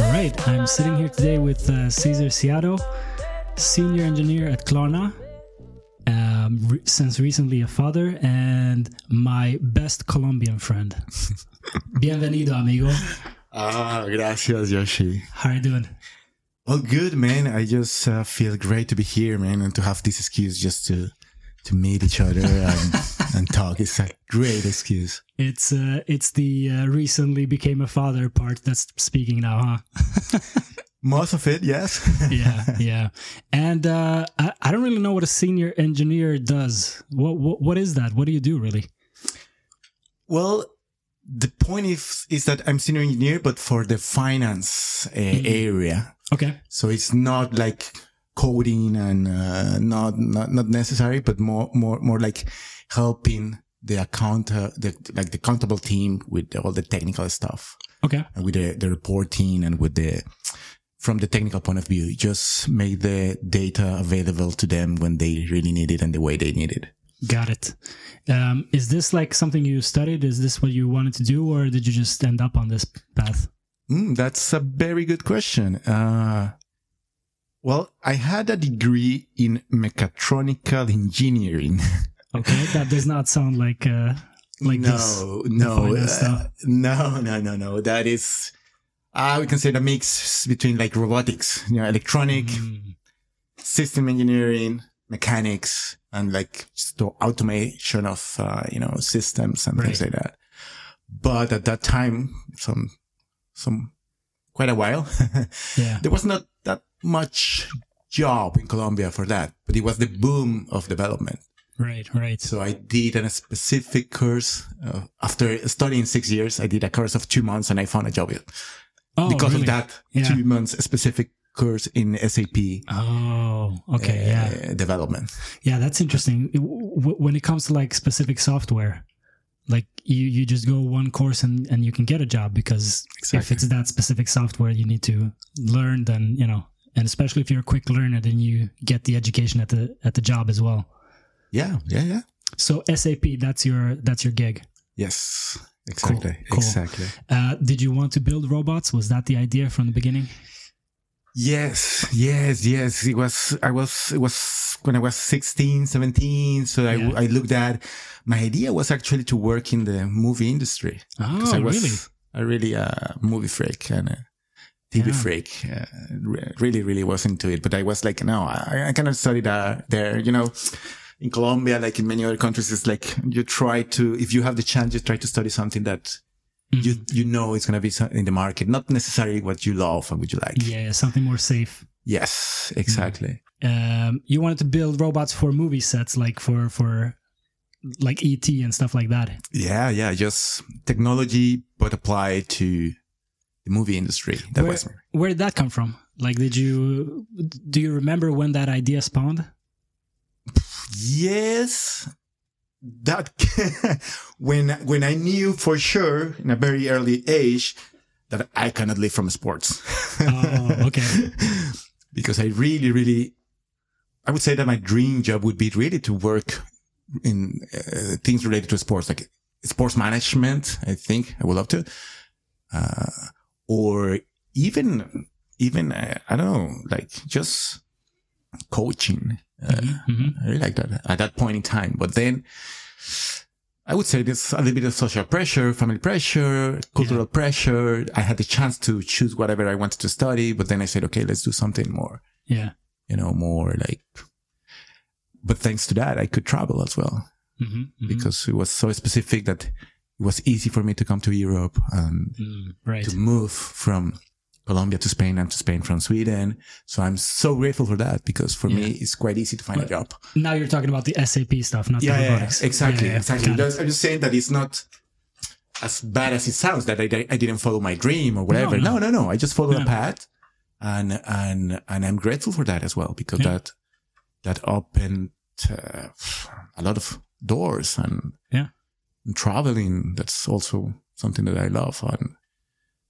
All right, I'm sitting here today with uh, César Siado, senior engineer at Klarna, um, re- since recently a father, and my best Colombian friend. Bienvenido, amigo. Ah, gracias, Yoshi. How are you doing? Well, good, man. I just uh, feel great to be here, man, and to have this excuse just to to meet each other and, and talk. It's a great excuse. It's uh, it's the uh, recently became a father part that's speaking now, huh? Most of it, yes. yeah, yeah. And uh, I, I don't really know what a senior engineer does. What, what what is that? What do you do really? well, the point is is that I'm senior engineer, but for the finance uh, area. Okay. So it's not like coding and uh, not, not not necessary, but more more more like helping the account uh, the like the accountable team with all the technical stuff, Okay. and with the, the reporting and with the from the technical point of view, just make the data available to them when they really need it and the way they need it. Got it. Um, is this like something you studied? Is this what you wanted to do, or did you just end up on this path? Mm, that's a very good question. Uh, well, I had a degree in mechatronical engineering. Okay, that does not sound like uh, like this. no, no, uh, no, no, no, no. That is, uh, we can say the mix between like robotics, you know, electronic, Mm, system engineering, mechanics, and like the automation of, uh, you know, systems and things like that. But at that time, some, some, quite a while, yeah. there was not that much job in Colombia for that, but it was the boom of development. Right. Right. So I did a specific course uh, after studying six years. I did a course of two months and I found a job Oh, because really? of that Yeah. two months specific course in SAP Oh, okay. yeah. uh, development. Yeah, that's interesting. When it comes to like specific software, like you, you just go one course and, and you can get a job because if it's that specific software you need to learn, then you know, and especially if you're a quick learner, then you get the education at the at the job as well. Yeah, yeah, yeah. So SAP, that's your that's your gig. Yes, exactly, cool. exactly. Uh, did you want to build robots? Was that the idea from the beginning? Yes, yes, yes. It was, I was, it was when I was 16, 17. So Yeah. I, I looked at, my idea was actually to work in the movie industry. Oh, I was really? a really uh, movie freak and a TV Yeah. freak. Uh, really, really was into it. But I was like, no, I, I kind of studied uh, there, you know, in Colombia, like in many other countries, it's like you try to, if you have the chance, you try to study something that Mm-hmm. you know it's going to be in the market, not necessarily what you love and what you like. Yeah, something more safe. Yes, exactly. Um, you wanted to build robots for movie sets, like for for like ET and stuff like that. Yeah, yeah, just technology, but applied to the movie industry. That where, was where did that come from? Like, did you do you remember when that idea spawned? Yes, that when when I knew for sure in a very early age that I cannot live from sports. Oh, okay. because I really, really, I would say that my dream job would be really to work in uh, things related to sports, like sports management. I think I would love to, uh, or even, even uh, I don't know, like just coaching. Uh, Mhm. I really like that at that point in time. But then I would say there's a little bit of social pressure, family pressure, cultural pressure. I had the chance to choose whatever I wanted to study, but then I said, okay, let's do something more, Yeah. you know, more like, but thanks to that, I could travel as well hmm because it was so specific that it was easy for me to come to Europe and Mm, right. to move from Colombia to Spain and to Spain from Sweden. So I'm so grateful for that because for me, it's quite easy to find a job. Now you're talking about the SAP stuff, not yeah, the yeah, robotics. exactly, Yeah, yeah, exactly. got it. I'm just saying that it's not as bad as it sounds. That I, I didn't follow my dream or whatever. No, No, no. no. I just followed Yeah. a path, and and and I'm grateful for that as well because Yeah. that that opened uh, a lot of doors and Yeah. and traveling. That's also something that I love and.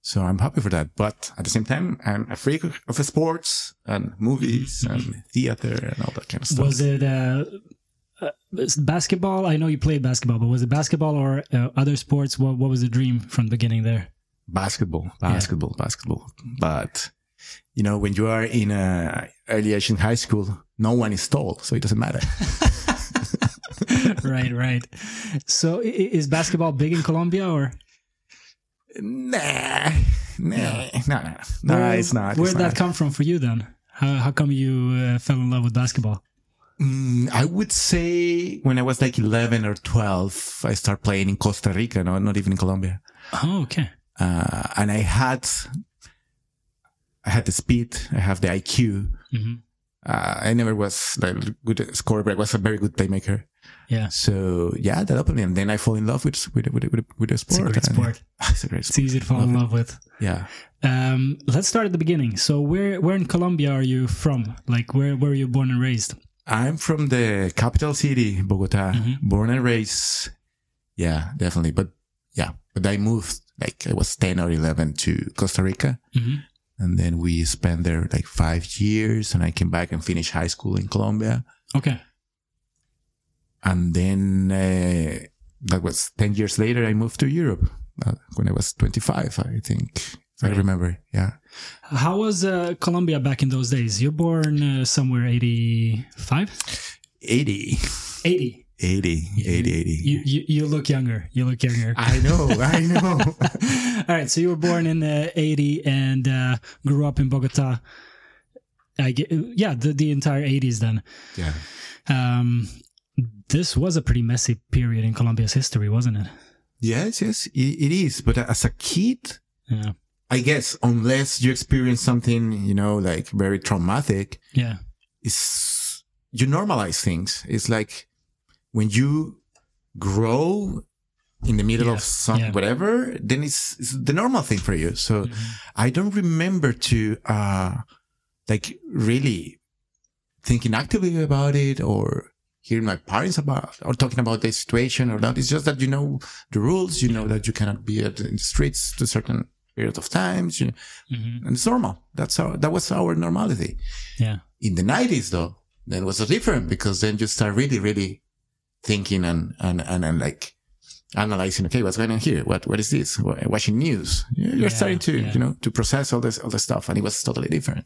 So I'm happy for that. But at the same time, I'm a freak of sports and movies and theater and all that kind of stuff. Was it uh, uh, basketball? I know you played basketball, but was it basketball or uh, other sports? What What was the dream from the beginning there? basketball, basketball, basketball. But you know, when you are in a early age in high school, no one is tall, so it doesn't matter. right, right. So is basketball big in Colombia or? Nah, nah, nah, nah, nah. Where- it's not. Where it's did that come from for you then? How how come you uh, fell in love with basketball? Mm, I would say when I was like 11 or 12, I started playing in Costa Rica, no, not even in Colombia. Oh, okay. Uh, and I had, I had the speed, I have the IQ. hmm Uh, I never was like good at scorer, but I was a very good playmaker. Yeah, So yeah, that opened, me. and then I fall in love with with with with, with the it's a sport. great and- sport. It's a great It's sport. easy to fall in love with. Yeah. Um, let's start at the beginning. So where where in Colombia are you from? Like where where were you born and raised? I'm from the capital city, Bogota, Mhm. born and raised. Yeah, definitely. But yeah, but I moved like I was 10 or 11 to Costa Rica. hmm And then we spent there like five years and I came back and finished high school in Colombia. Okay. And then, uh, that was 10 years later, I moved to Europe uh, when I was 25, I think, if I remember. Yeah. How was uh, Colombia back in those days? You're born uh, somewhere 85? 80, 80. 80, 80, 80. You, you you look younger. You look younger. I know, I know. All right, so you were born in uh, 80 and uh, grew up in Bogota. I get, yeah, the, the entire 80s then. yeah. Um, this was a pretty messy period in Colombia's history, wasn't it? Yes, yes, it, is. But as a kid, Yeah. I guess unless you experience something, you know, like very traumatic, Yeah. it's you normalize things. It's like when you grow in the middle Yeah, of some yeah. whatever, then it's, it's the normal thing for you. So Mhm. I don't remember to uh like really thinking actively about it or hearing my parents about or talking about the situation or that. It's just that you know the rules, you know that you cannot be at in the streets to certain period of times, you, Mhm. and it's normal. That's our that was our normality. Yeah. In the nineties though, then it was different because then you start really, really thinking and and and, and like analyzing. Okay, what's going on here? What what is this? Watching news. You're Yeah, starting to yeah. you know to process all this all this stuff, and it was totally different.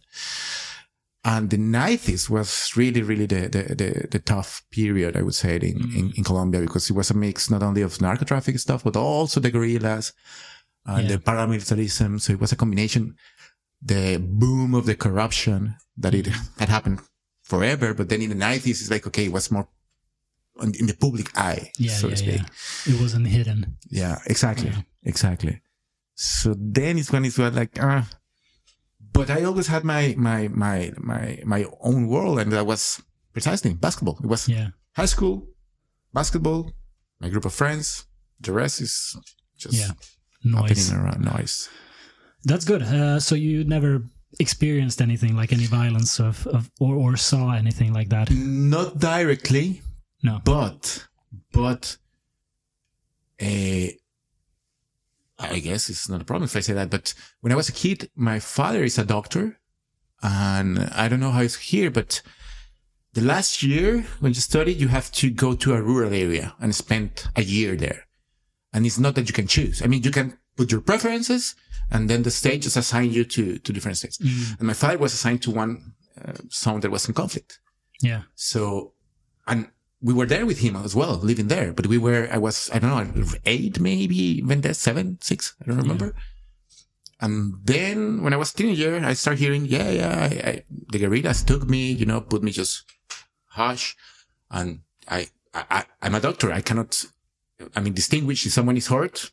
And the nineties was really, really the, the, the, the tough period, I would say, in, Mm. in, in Colombia, because it was a mix not only of narco traffic stuff, but also the guerrillas and Yeah. the paramilitarism. So it was a combination, the boom of the corruption that it Mm. had happened forever. But then in the nineties, it's like, okay, it was more in the public eye, Yeah, so yeah, to speak. yeah. It wasn't hidden. Yeah, exactly. Exactly. So then it's when it's like, uh, but I always had my, my, my, my, my own world. And that was precisely basketball. It was Yeah. high school, basketball, my group of friends. The rest is just Yeah. Noise. around noise. That's good. Uh, so you never experienced anything like any violence of, of or, or saw anything like that? Not directly, No. but, but, uh, I guess it's not a problem if I say that, but when I was a kid, my father is a doctor and I don't know how it's here, but the last year when you study, you have to go to a rural area and spend a year there. And it's not that you can choose. I mean, you can put your preferences and then the state just assign you to, to different states. Mm, And my father was assigned to one uh, zone that was in conflict. yeah. So, and we were there with him as well, living there. But we were, I was, I don't know, eight maybe, even there, seven, six, I don't remember. And then when I was a teenager, I started hearing, yeah, yeah, I, I, the guerrillas took me, you know, put me just hush. And I, I, I, I'm a doctor. I cannot, I mean, distinguish if someone is hurt.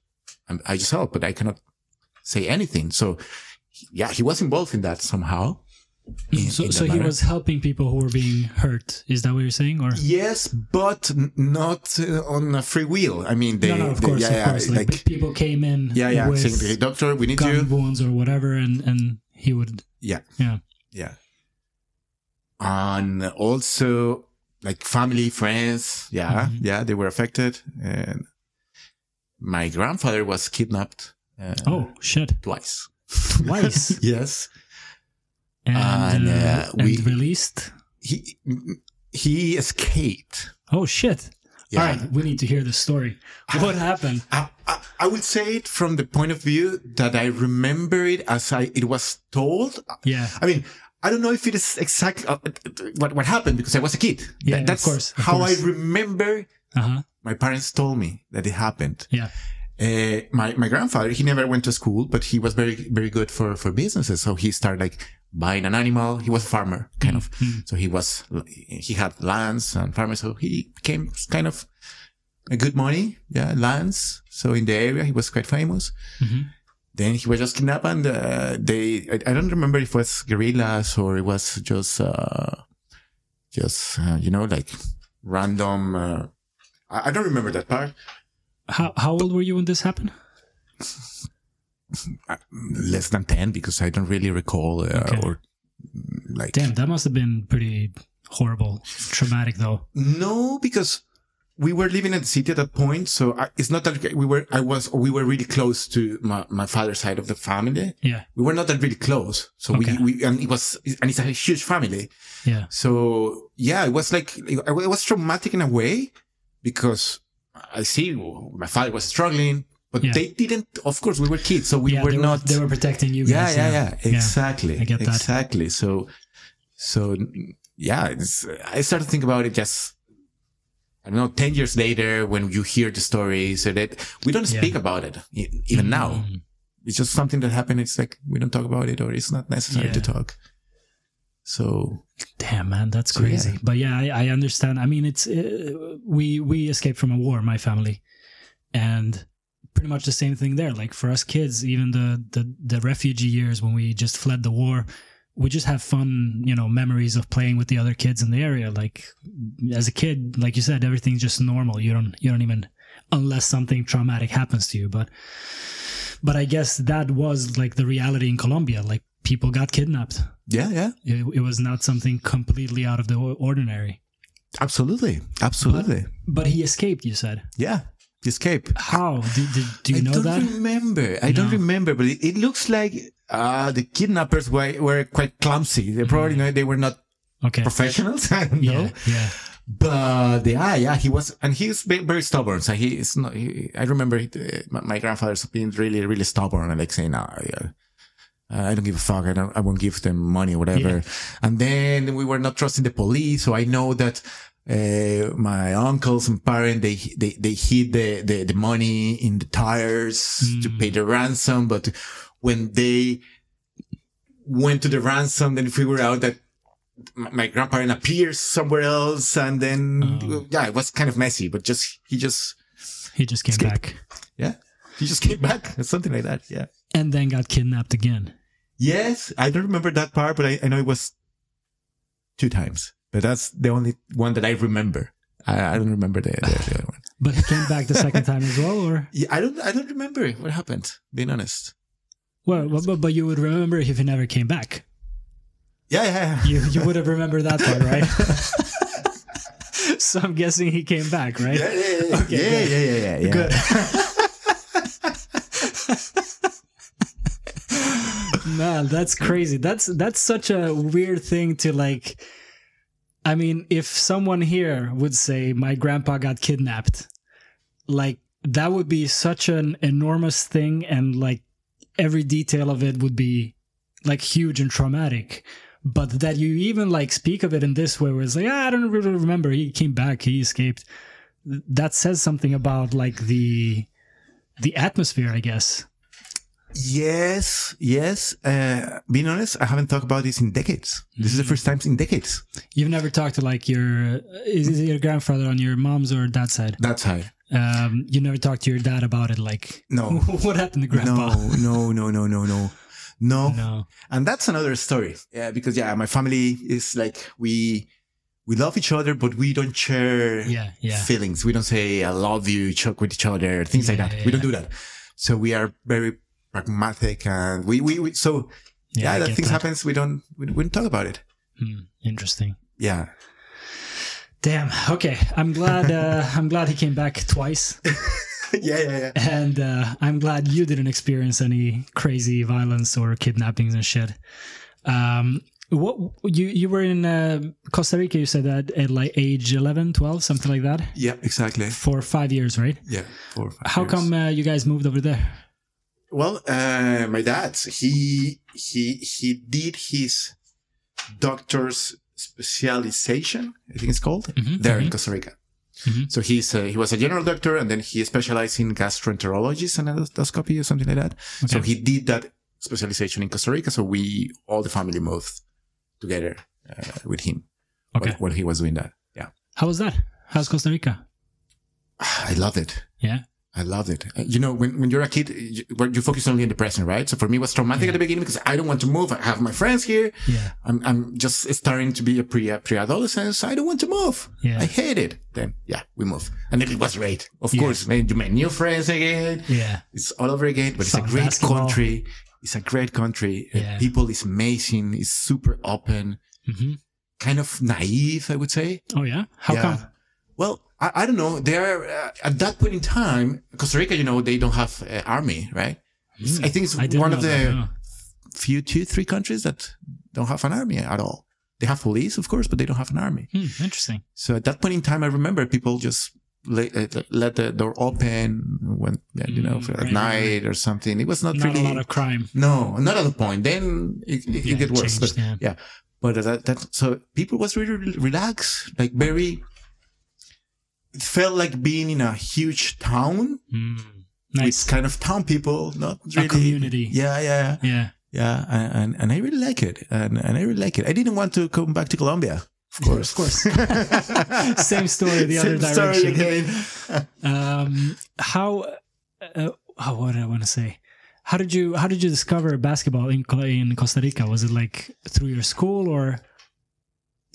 I just help, but I cannot say anything. So yeah, he was involved in that somehow. In- so in so he was helping people who were being hurt. Is that what you're saying? Or Yes, but not uh, on a free will. I mean, they, no, no, of they- course, yeah, of yeah, course. Like, like, people came in yeah, yeah, with saying, "Hey, doctor, we need gun you. wounds or whatever, and and he would Yeah, yeah yeah. And also, like family, friends, yeah, Mhm. yeah, they were affected. And my grandfather was kidnapped Uh, Oh shit! twice. Twice yes. And, And, uh, uh, and we- released. He he escaped. Oh shit! Yeah. All right, we need to hear the story. What happened? I, I, I would say it from the point of view that I remember it as I it was told. Yeah, I mean, I don't know if it is exactly uh, what what happened because I was a kid. Yeah, That- of that's course, of how course. I remember. uh huh. My parents told me that it happened. Yeah, Uh, my my grandfather, he never went to school, but he was very very good for for businesses. So he started like buying an animal. He was a farmer, kind of. Mm-hmm. So he was he had lands and farmers. So he became kind of a good money, yeah, lands. So in the area, he was quite famous. Mhm. Then he was just kidnapped, and uh, they I, I don't remember if it was guerrillas or it was just uh, just uh, you know like random. Uh, I, I don't remember that part. How how old were you when this happened? less than 10 because I don't really recall uh, Okay. or mm, like Damn, that must have been pretty horrible, traumatic though. no because we were living in the city at that point so I, it's not that we were I was we were really close to my, my father's side of the family Yeah, we were not that really close so Okay. we, we and it was and it's a huge family yeah, so yeah it was like it was traumatic in a way because I see my father was struggling but Yeah. they didn't of course we were kids so we yeah. were they not Were, they were protecting you yeah, guys. yeah, yeah, exactly. I get that. Exactly. So, so yeah, it's, I started to think about it just, I don't know, 10 years later when you hear the stories so that we don't Yeah. speak about it even now. Mm. It's just something that happened. It's like, we don't talk about it or it's not necessary Yeah. to talk. So Damn, man, that's So, yeah. crazy. But yeah, I, I understand. I mean, it's uh, we we escaped from a war, my family, and pretty much the same thing there. Like for us kids, even the the the refugee years when we just fled the war, we just have fun, you know, memories of playing with the other kids in the area. Like as a kid, like you said, everything's just normal. You don't you don't even unless something traumatic happens to you. But but I guess that was like the reality in Colombia. Like people got kidnapped. yeah, yeah, It, it was not something completely out of the ordinary. absolutely. Absolutely. But he escaped, you said. yeah. Escape. How? Do, do, do you I know don't that? remember. I don't remember, but it, it looks like uh, the kidnappers were, were quite clumsy. They probably know they were not Okay. professionals. I don't know. Yeah, yeah. But yeah, yeah, he was, and he's ve- very stubborn. So he is not. He, I remember uh, my, my grandfather's being really, really stubborn and like saying, "No, yeah, I don't give a fuck. I don't. I won't give them money, or whatever." Yeah. And then we were not trusting the police, so I know that. Uh, my uncles and parents, they, they, they hid the, the, the money in the tires to pay the ransom. But when they went to the ransom, then figured out that my, grandparent appears somewhere else. And then, Oh. yeah, it was kind of messy, but just, he just, He just came Escape. back yeah, he just came back, something like that. Yeah. and then got kidnapped again. Yes. I don't remember that part, but I, I know it was two times, but that's the only one that I remember. I, I don't remember the, the, the other one. But he came back the second time as well, or Yeah. I don't, I don't remember what happened, being honest. well, but, but, you would remember if he never came back. Yeah. Yeah. yeah. You you would have remembered that part, right? so I'm guessing he came back, right? Yeah, yeah, yeah, Okay, yeah, yeah, yeah, yeah. Good. Man, that's crazy. That's that's such a weird thing to like. I mean, if someone here would say my grandpa got kidnapped, like that would be such an enormous thing, and like every detail of it would be like huge and traumatic. But that you even like speak of it in this way, where it's like, ah, I don't really remember. He came back. He escaped. That says something about like the the atmosphere, I guess. Yes, yes. Uh, being honest, I haven't talked about this in decades. This is the first time in decades. You've never talked to like your is it your grandfather on your mom's or dad's side? That's how. Um, you never talked to your dad about it, like No. what happened to grandpa? No, no, no, no, no, no, no. No. And that's another story. Yeah, because yeah, my family is like we we love each other, but we don't share Yeah, yeah. feelings. We don't say I love you, choke with each other, things like that. yeah, we don't do that. So we are very pragmatic, and we we, we so yeah, I that things that. happens. We don't we, we don't talk about it. Hmm, interesting. Yeah. Damn. Okay, I'm glad. Uh, I'm glad he came back twice. yeah, yeah, yeah. and uh, I'm glad you didn't experience any crazy violence or kidnappings and shit. Um, what you you were in uh, Costa Rica? You said that at like age 11, 12, something like that, Yeah, exactly. for five years, right? Yeah, four How years. come uh, you guys moved over there? Well, uh, my dad, he he he did his doctor's specialization, I think it's called, Mhm, there in mhm. Costa Rica. Mhm. So he's uh, he was a general doctor, and then he specialized in gastroenterology and endoscopy or something like that. So he did that specialization in Costa Rica. So we all the family moved together uh, with him Okay. he was doing that. Yeah, How was that? How's Costa Rica? I loved it. Yeah. I loved it. Uh, You know, when, when you're a kid, you, you focus only on the present, right? So for me, it was traumatic at the beginning because I don't want to move. I have my friends here. Yeah. I'm, I'm just starting to be a pre, pre-adolescent. So I don't want to move. Yeah. I hate it. Then, yeah, we moved. And it was great. Of Yeah. course, man, you made new friends again. Yeah. It's all over again, but it's a great basketball. country. It's a great country. Uh, Yeah. People is amazing. It's super open, hmm kind of naive, I would say. Oh yeah. How Yeah. come? Well, I, I don't know. They are uh, at that point in time, Costa Rica. You know, they don't have uh, army, right? It's- I think it's Hmm. I one of the that, no. few, two, three countries that don't have an army at all. They have police, of course, but they don't have an army. Hmm, interesting. So at that point in time, I remember people just let, uh, let the door open when you know Mm, for right, at night or something. It was not, Not really a lot of crime. no, not at the point. Then it, it, Yeah, it get worse. changed, but yeah. but that, that so people was really relaxed, like very. It felt like being in a huge town Hmm. Nice. with kind of town people, not really community. Yeah, yeah, Yeah. yeah, and, and and I really like it, and and I really like it. I didn't want to come back to Colombia, of course, Of course. Same story the other Same story direction. again. Um, how? Uh, oh, what did I want to say? How did you How did you discover basketball in in Costa Rica? Was it like through your school or?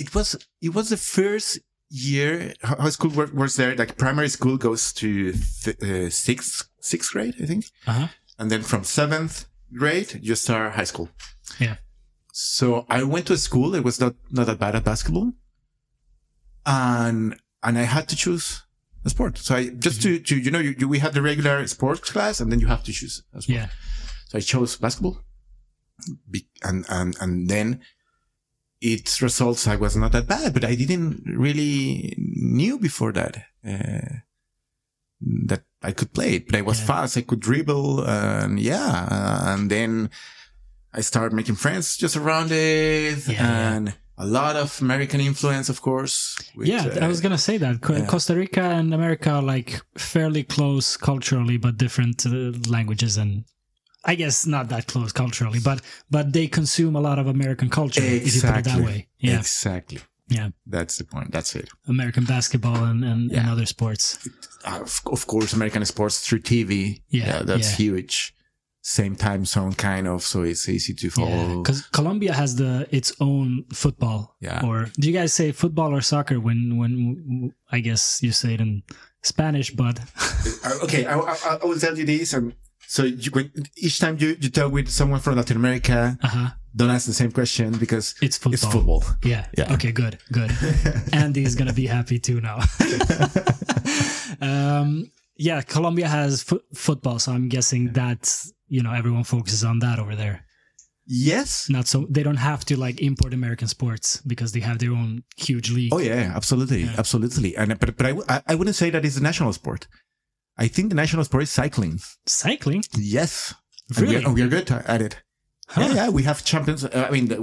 it was it was the first year how how school work, works there. Like primary school goes to th- uh, sixth sixth grade, I think, Uh huh. and then from seventh grade you start high school. Yeah. So I went to a school that was not not that bad at basketball, and and I had to choose a sport. So I just to to you know you, you we had the regular sports class, and then you have to choose a sport. Yeah. So I chose basketball, Be- and and and then its results I was not that bad, but I didn't really knew before that uh, that I could play it. But I was Yeah. fast, I could dribble, and yeah, uh, and then I started making friends just around it, Yeah, and a lot of American influence, of course. with, yeah, uh, I was gonna say that Co- yeah. Costa Rica and America are like fairly close culturally, but different uh, languages and I guess not that close culturally, but but they consume a lot of American culture. If you put it that Exactly. way, yeah, exactly. yeah, That's the point. That's it. American basketball and and, and other sports. uh, of, of course, American sports through TV. Yeah, that's yeah. huge. Same time zone, kind of, so it's easy to follow. because Colombia has the its own football. Yeah. Or do you guys say football or soccer when when I guess you say it in Spanish, but Uh, okay, I, I, I will tell you this. Um, so you, when, each time you, you talk with someone from Latin America, uh-huh, don't ask the same question because it's football. it's football. Yeah. Yeah. Okay. Good. Good. Andy's gonna be happy too now. um, yeah, Colombia has fo- football, so I'm guessing that you know everyone focuses on that over there. yes. Not so they don't have to like import American sports because they have their own huge league. Oh yeah, absolutely, Yeah. absolutely. And but but I, I- I wouldn't say that is a national sport. I think the national sport is cycling. Cycling, Yes, and we, really? are, we are good at it. Huh. Yeah, yeah, we have champions. Uh, I mean, the,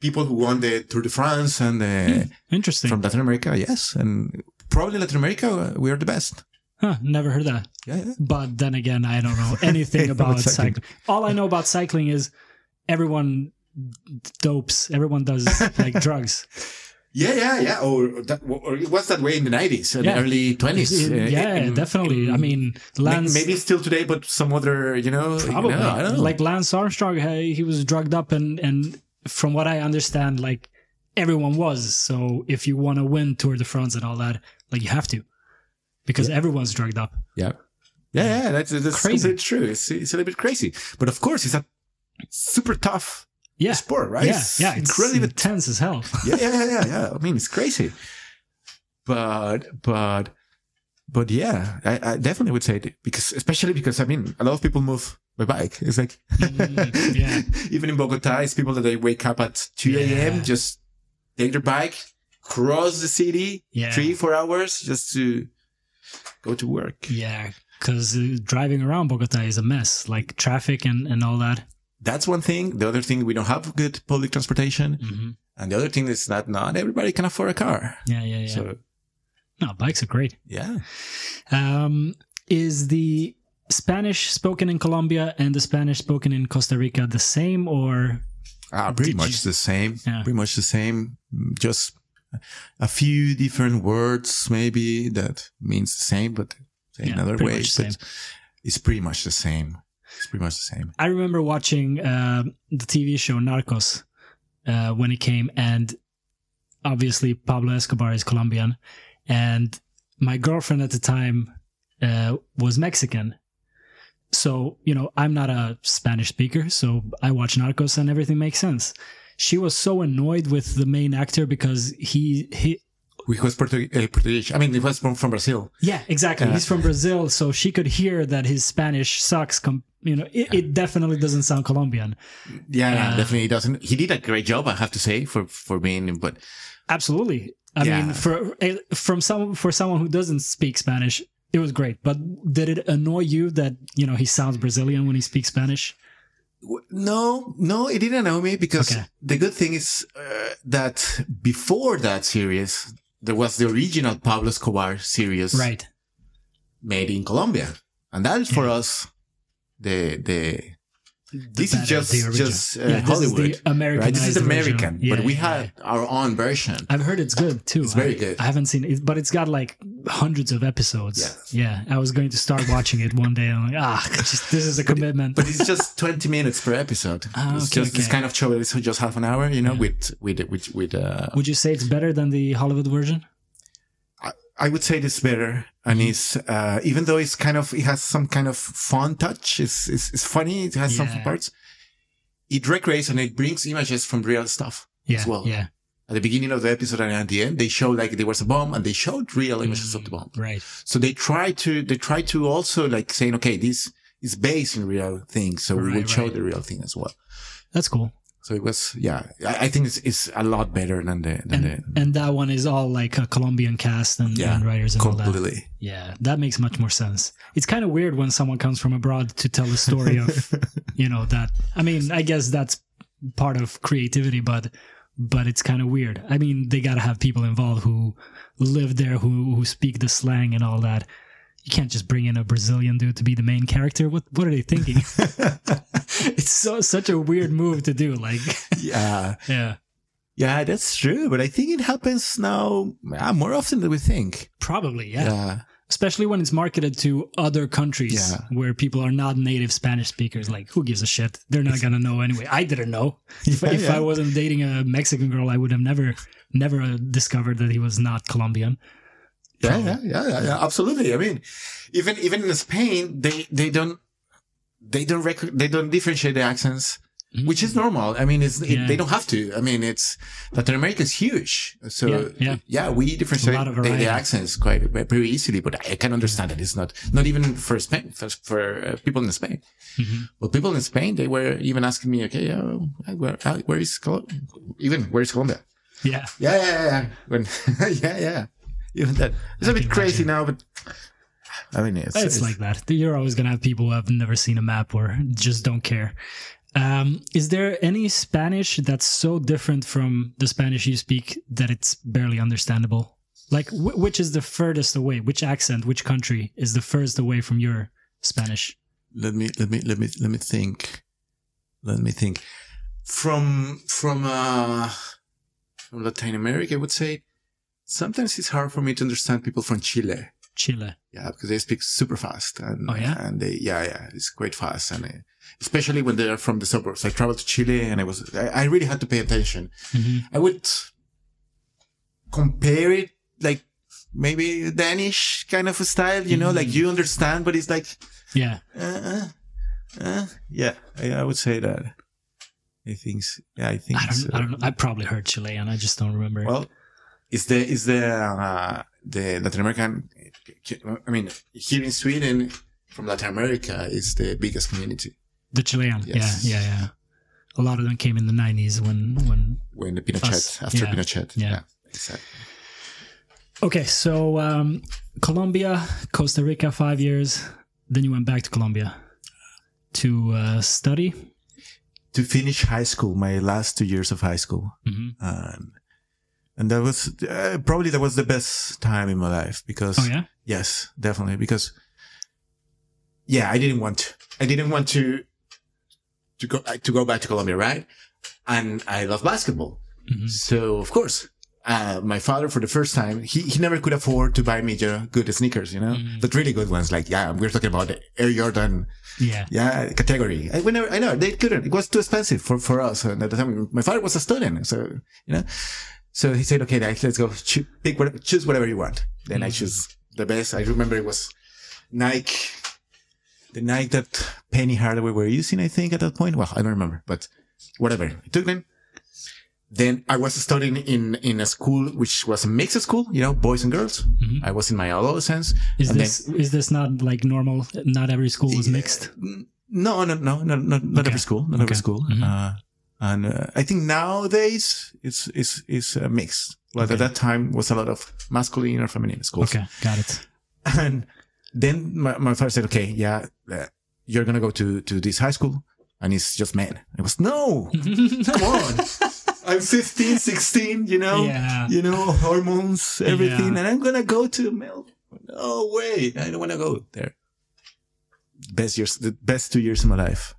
people who won the Tour de France and the, Interesting. from Latin America. Yes, and probably Latin America, uh, we are the best. Huh, never heard that. Yeah, yeah. But then again, I don't know anything About about cycling. cycling. All I know about cycling is everyone dopes. Everyone does like drugs. Yeah, yeah, yeah. Or, that, or it was that way in the nineties uh, and Yeah. early twenties. Uh, yeah, definitely. I mean, Lance. maybe still today, but some other, you know, you Probably. know, I don't know. Like Lance Armstrong, hey, he was drugged up, and and from what I understand, like everyone was. So if you want to win Tour de France and all that, like you have to, because everyone's drugged up. yeah, yeah, yeah. That's that's Crazy. true. It's, it's a little bit crazy, but of course, it's a super tough Yeah, sport, right? yeah, It's yeah. It's incredibly intense as hell. yeah, yeah, yeah, yeah, yeah. I mean, it's crazy. But, but but yeah, I, I definitely would say it because, especially because I mean, a lot of people move by bike. It's like, Mm, yeah. even in Bogota, it's people that they wake up at 2 a.m., Yeah. just take their bike, cross the city, Yeah. three, four hours just to go to work. Yeah, because uh, driving around Bogota is a mess, like traffic and, and all that. That's one thing. The other thing, we don't have good public transportation. hmm And the other thing is that not everybody can afford a car. Yeah, yeah, yeah. So, no, bikes are great. yeah. Um, is the Spanish spoken in Colombia and the Spanish spoken in Costa Rica the same, or Ah, pretty much you- the same. Yeah. Pretty much the same. Just a few different words, maybe that means the same, but in Yeah, another pretty way. much the But it's pretty much the same. It's pretty much the same. I remember watching uh, the TV show Narcos uh, when it came, and obviously Pablo Escobar is Colombian, and my girlfriend at the time uh, was Mexican. So you know, I'm not a Spanish speaker, so I watch Narcos and everything makes sense. She was so annoyed with the main actor because he he We was Portu- uh, Portuguese. I mean, it was from, from Brazil. Yeah, exactly. Yeah. He's from Brazil, so she could hear that his Spanish sucks. Com- you know, it, it definitely doesn't sound Colombian. Yeah, yeah, Uh, definitely doesn't. He did a great job, I have to say, for, for being, but Absolutely. I Yeah. mean, for eh, from some for someone who doesn't speak Spanish, it was great. But did it annoy you that you know he sounds Brazilian when he speaks Spanish? No, no, it didn't know me because Okay. the good thing is uh, that before that series, there was the original Pablo Escobar series Right. made in Colombia. And that is for us the, the, this is just, just uh, Yeah, this is the Hollywood. Americanized right? This is. American, Yeah, but we yeah, had our own version. I've heard it's good too. It's very I, good. I haven't seen it, but it's got like hundreds of episodes. Yes. Yeah, I was going to start watching it one day. And I'm like, ah, just, this is a commitment. But it's just 20 minutes per episode. Ah, it's okay, just this kind of show it's just half an hour, you know, Yeah. with, with, with, with, uh, Would you say it's better than the Hollywood version? I would say it's better, and Mm-hmm. it's uh, even though it's kind of it has some kind of fun touch. It's it's, it's funny. It has some Yeah. fun parts. It recreates and it brings images from real stuff Yeah. as well. Yeah. At the beginning of the episode and at the end, they show like there was a bomb, and they showed real images of the mm, bomb. Right. So they try to they try to also like saying, okay, this is based in real things, so we Right, will show the real thing as well. That's cool. So it was, yeah, I, I think it's, it's a lot better than the than And, the and that one is all like a Colombian cast and, Yeah, and writers and all that. completely. Yeah, that makes much more sense. It's kind of weird when someone comes from abroad to tell a story of, you know, that. I mean, I guess that's part of creativity, but but it's kind of weird. I mean, they got to have people involved who live there, who who speak the slang and all that. You can't just bring in a Brazilian dude to be the main character. What what are they thinking? it's so such a weird move to do. Like, yeah. yeah, Yeah, that's true. But I think it happens now uh, more often than we think. probably, yeah. Yeah. Especially when it's marketed to other countries Yeah. where people are not native Spanish speakers. Like, who gives a shit? They're not gonna know anyway. I didn't know. If, Yeah, if yeah. I wasn't dating a Mexican girl, I would have never, never discovered that he was not Colombian. Yeah, yeah, yeah, yeah, yeah, absolutely. I mean, even even in Spain, they they don't they don't rec- they don't differentiate the accents, which is normal. I mean, it's it, they don't have to. I mean, it's Latin America is huge, so Yeah, yeah. we differentiate the, the accents quite very easily. But I can understand that it's not not even for Spain for, for uh, people in Spain. Mhm. Well, people in Spain they were even asking me, okay, uh, where uh, where is Col- even where is Colombia? Yeah, Yeah, yeah, yeah. When, yeah, yeah. Even that. It's a I bit crazy now, but I mean, it's, it's, like that. You're always gonna have people who have never seen a map or just don't care. Um, is there any Spanish that's so different from the Spanish you speak that it's barely understandable? Like, wh- which is the furthest away? Which accent? Which country is the furthest away from your Spanish? let me let me let me let me think. Let me think. From from uh from Latin America, I would say sometimes it's hard for me to understand people from Chile. Chile. Yeah, because they speak super fast, and Oh, yeah? and they yeah yeah it's quite fast, and uh, especially when they're from the suburbs. I traveled to Chile, and I was I, I really had to pay attention. hmm I would compare it like maybe Danish kind of a style, you know, like you understand, but it's like, Yeah. uh, uh, uh, yeah, I, I would say that. I think, yeah, I think I don't. so. I don't know. I probably heard Chilean. I just don't remember. Well, is the is the uh, the Latin American, I mean, here in Sweden, from Latin America is the biggest community. The Chilean. Yes. Yeah, yeah, yeah. A lot of them came in the 90s when when When the Pinochet, Us, after yeah, Pinochet. yeah. exactly. Okay, so um, Colombia, Costa Rica, five years. Then you went back to Colombia to uh, study. To finish high school, my last two years of high school. hmm Um, and that was uh, probably that was the best time in my life because Oh yeah. yes, definitely because yeah, I didn't want I didn't want to to go to go back to Colombia, right? And I love basketball, Mhm. so of course. Uh, my father, for the first time, he, he never could afford to buy me you know, good sneakers, you know, Mhm. but really good ones. Like, yeah, we're talking about the Air Jordan, Yeah. yeah, category. I, we never, I know they couldn't. It was too expensive for, for us. And at the time, my father was a student. So, you know, so he said, okay, let's go pick whatever, choose whatever you want. Then I Mhm. choose the best. I remember it was Nike, the night that Penny Hardaway were using, I think at that point. Well, I don't remember, but whatever. I took them. Then I was studying in, in a school, which was a mixed school, you know, boys and girls. Mhm. I was in my adolescence. Is this is this not like normal? Not every school is mixed. No, no, no, no, not, not Okay. every school, not Okay. every school. Mhm. Uh, and uh, I think nowadays it's it's it's uh, mixed. But Okay. at that time was a lot of masculine or feminine schools. Okay, got it. And then my, my father said, "Okay, yeah, you're gonna go to to this high school, and it's just men." I was no, come on. I'm 15, 16, you know, Yeah. you know, hormones, everything, Yeah. and I'm gonna go to male. No way, I don't want to go there. Best years, the best two years of my life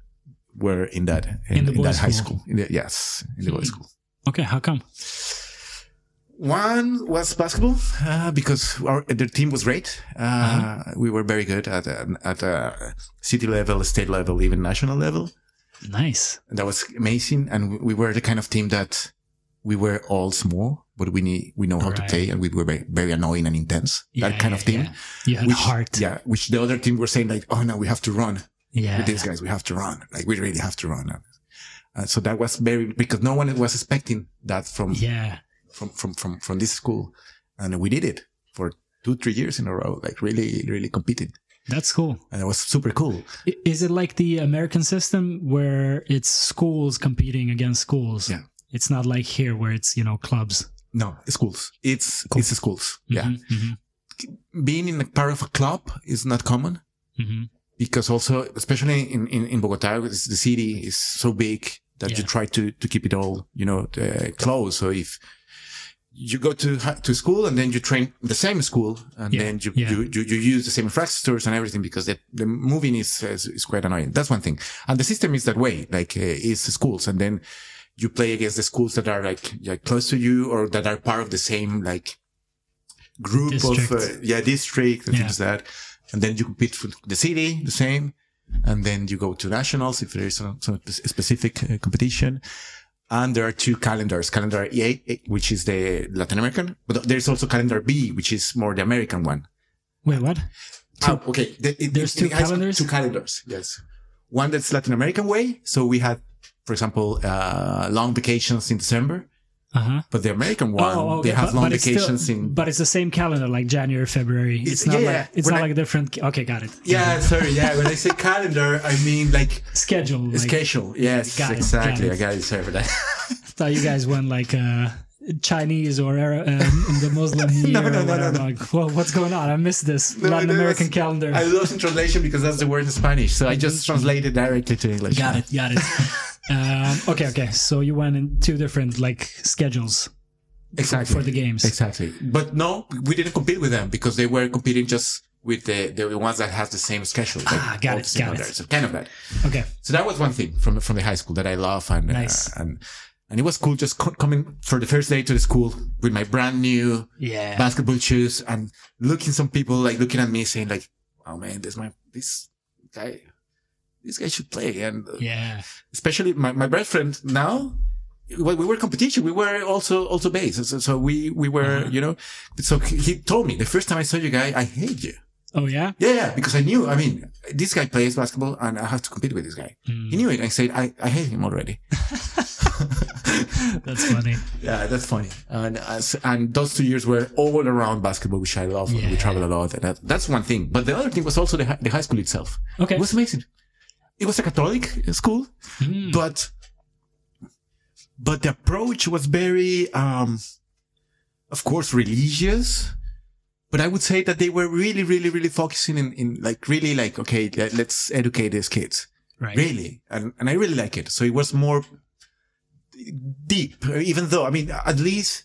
were in that in, In the in that boys' high school. school. In the, yes, in the boys' Hmm. school. Okay, how come? One was basketball uh, because our the team was great. Uh, Uh-huh. We were very good at uh, at uh, city level, state level, even national level. Nice. That was amazing. And we- we were the kind of team that we were all small, but we need, we know how to play and we were very, very annoying and intense. Yeah, that kind yeah, of team. yeah. You had Which, heart. Yeah. Which the other team were saying like, oh no, we have to run Yeah. with these guys. We have to run. Like we really have to run. Uh, so that was very, because no one was expecting that from, Yeah. From, from, from, from this school. And we did it for two, three years in a row, like really, really competing. That's cool. And it was super cool. Is it like the American system where it's schools competing against schools? Yeah. It's not like here where it's, you know, clubs. No, schools. It's, Cool. it's schools. Yeah. Mhm, mhm, Being in a part of a club is not common. mhm. because also, especially in, in, in Bogota, the city is so big that you try to, to keep it all, you know, uh, close. So if you go to, to school and then you train the same school and Yeah, then you, yeah. you, you, you use the same infrastructures and everything because the, the moving is, is, is quite annoying. That's one thing. And the system is that way, like, uh, is schools and then you play against the schools that are like, like close to you or that are part of the same, like, group of, District. uh, yeah, district and Yeah. things like that. And then you compete for the city, the same. And then you go to nationals if there is some, some specific uh, competition. And there are two calendars, calendar A, A, which is the Latin American, but there's also calendar B, which is more the American one. Wait, what? Ah, okay. The- it- There's it- two it calendars? Two calendars. Yes. One that's Latin American way. So we had, for example, uh, long vacations in December, Uh huh. but the American one, they have long it's vacations still, in, But it's the same calendar, like January, February. It's, It's- not yeah, like it's not I- like a different. Okay, got it. yeah, sorry. Yeah. When I say calendar, I mean like Schedule. Like, schedule. Yes, Got it, exactly. got. I got it. Sorry for that. thought you guys went like uh, Chinese or uh, in the Muslim year No, no, no, no, no. Like, well, what's going on? I missed this No, Latin that American calendar. I lost in translation because that's the word in Spanish. So I just translated directly to English. got it, got it. Um, okay, okay. So you went in two different like schedules Exactly. for the games. Exactly. But no, we didn't compete with them because they were competing just with the, the ones that have the same schedule. like Ah, got it, got it. So kind of that. Okay, So that was one thing from, from the high school that I love and, Nice. uh, and, and it was cool just co- coming for the first day to the school with my brand new yeah. basketball shoes and looking some people like looking at me saying like, oh man, this my, this guy, this guy should play. And uh, yeah. especially my, my best friend now, well, we were competition. We were also, also base. So, so we, we were, Uh-huh. you know, so he told me the first time I saw you guy, I hate you. Oh yeah. Yeah, yeah, because I knew, I mean, this guy plays basketball and I have to compete with this guy. Mm. He knew it. I said, I, I hate him already. That's funny. Yeah, that's funny. And and those two years were all around basketball, which I love. Yeah. We traveled a lot. And that, that's one thing. But the other thing was also the, the high school itself. Okay. It was amazing. It was a Catholic school, Mm. but but the approach was very, um, of course, religious. But I would say that they were really, really, really focusing in, in like really like okay, let, let's educate these kids Right. really and, and i really like it so it was more deep even though i mean at least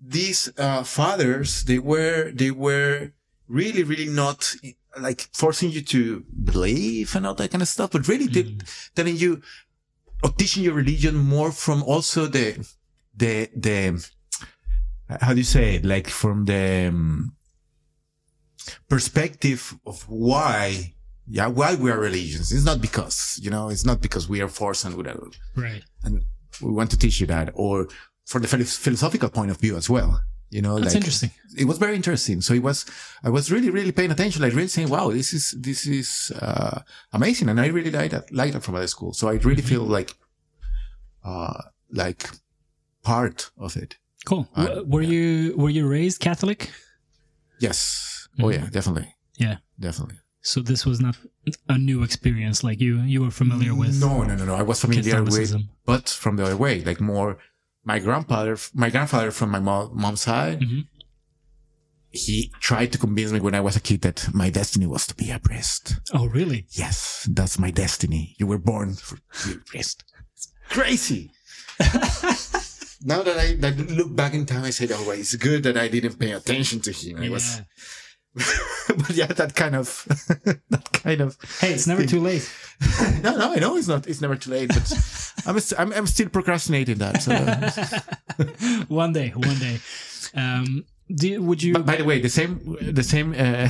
these uh, fathers they were they were really really not like forcing you to believe and all that kind of stuff but really did telling you or teaching your religion more from also the the the how do you say it? Like from the um, perspective of why yeah why we are religions. It's not because you know it's not because we are forced and whatever. Right. and we want to teach you that or for the philosophical point of view as well you know That's like interesting. it was very interesting so it was i was really really paying attention like really saying wow this is this is uh amazing and i really like that like that from other school so i really feel like uh like part of it Cool. Uh, were you were you raised Catholic? yes oh Mhm. yeah definitely Yeah. definitely So this was not a new experience. Like you you were familiar with no no no no i was familiar with but from the other way like more my grandfather my grandfather from my mom, mom's side Mhm. he tried to convince me when i was a kid that my destiny was to be a priest Oh, really? yes that's my destiny you were born for to be a priest it's crazy now that i that look back in time i said oh well, it's good that i didn't pay attention to him i was Yeah. but yeah that kind of that kind of Hey, it's never too late. no no i know it's not it's never too late but i'm i'm, I'm still procrastinating that so one day, one day. Um, do you, would you? But by the way, the same the same uh,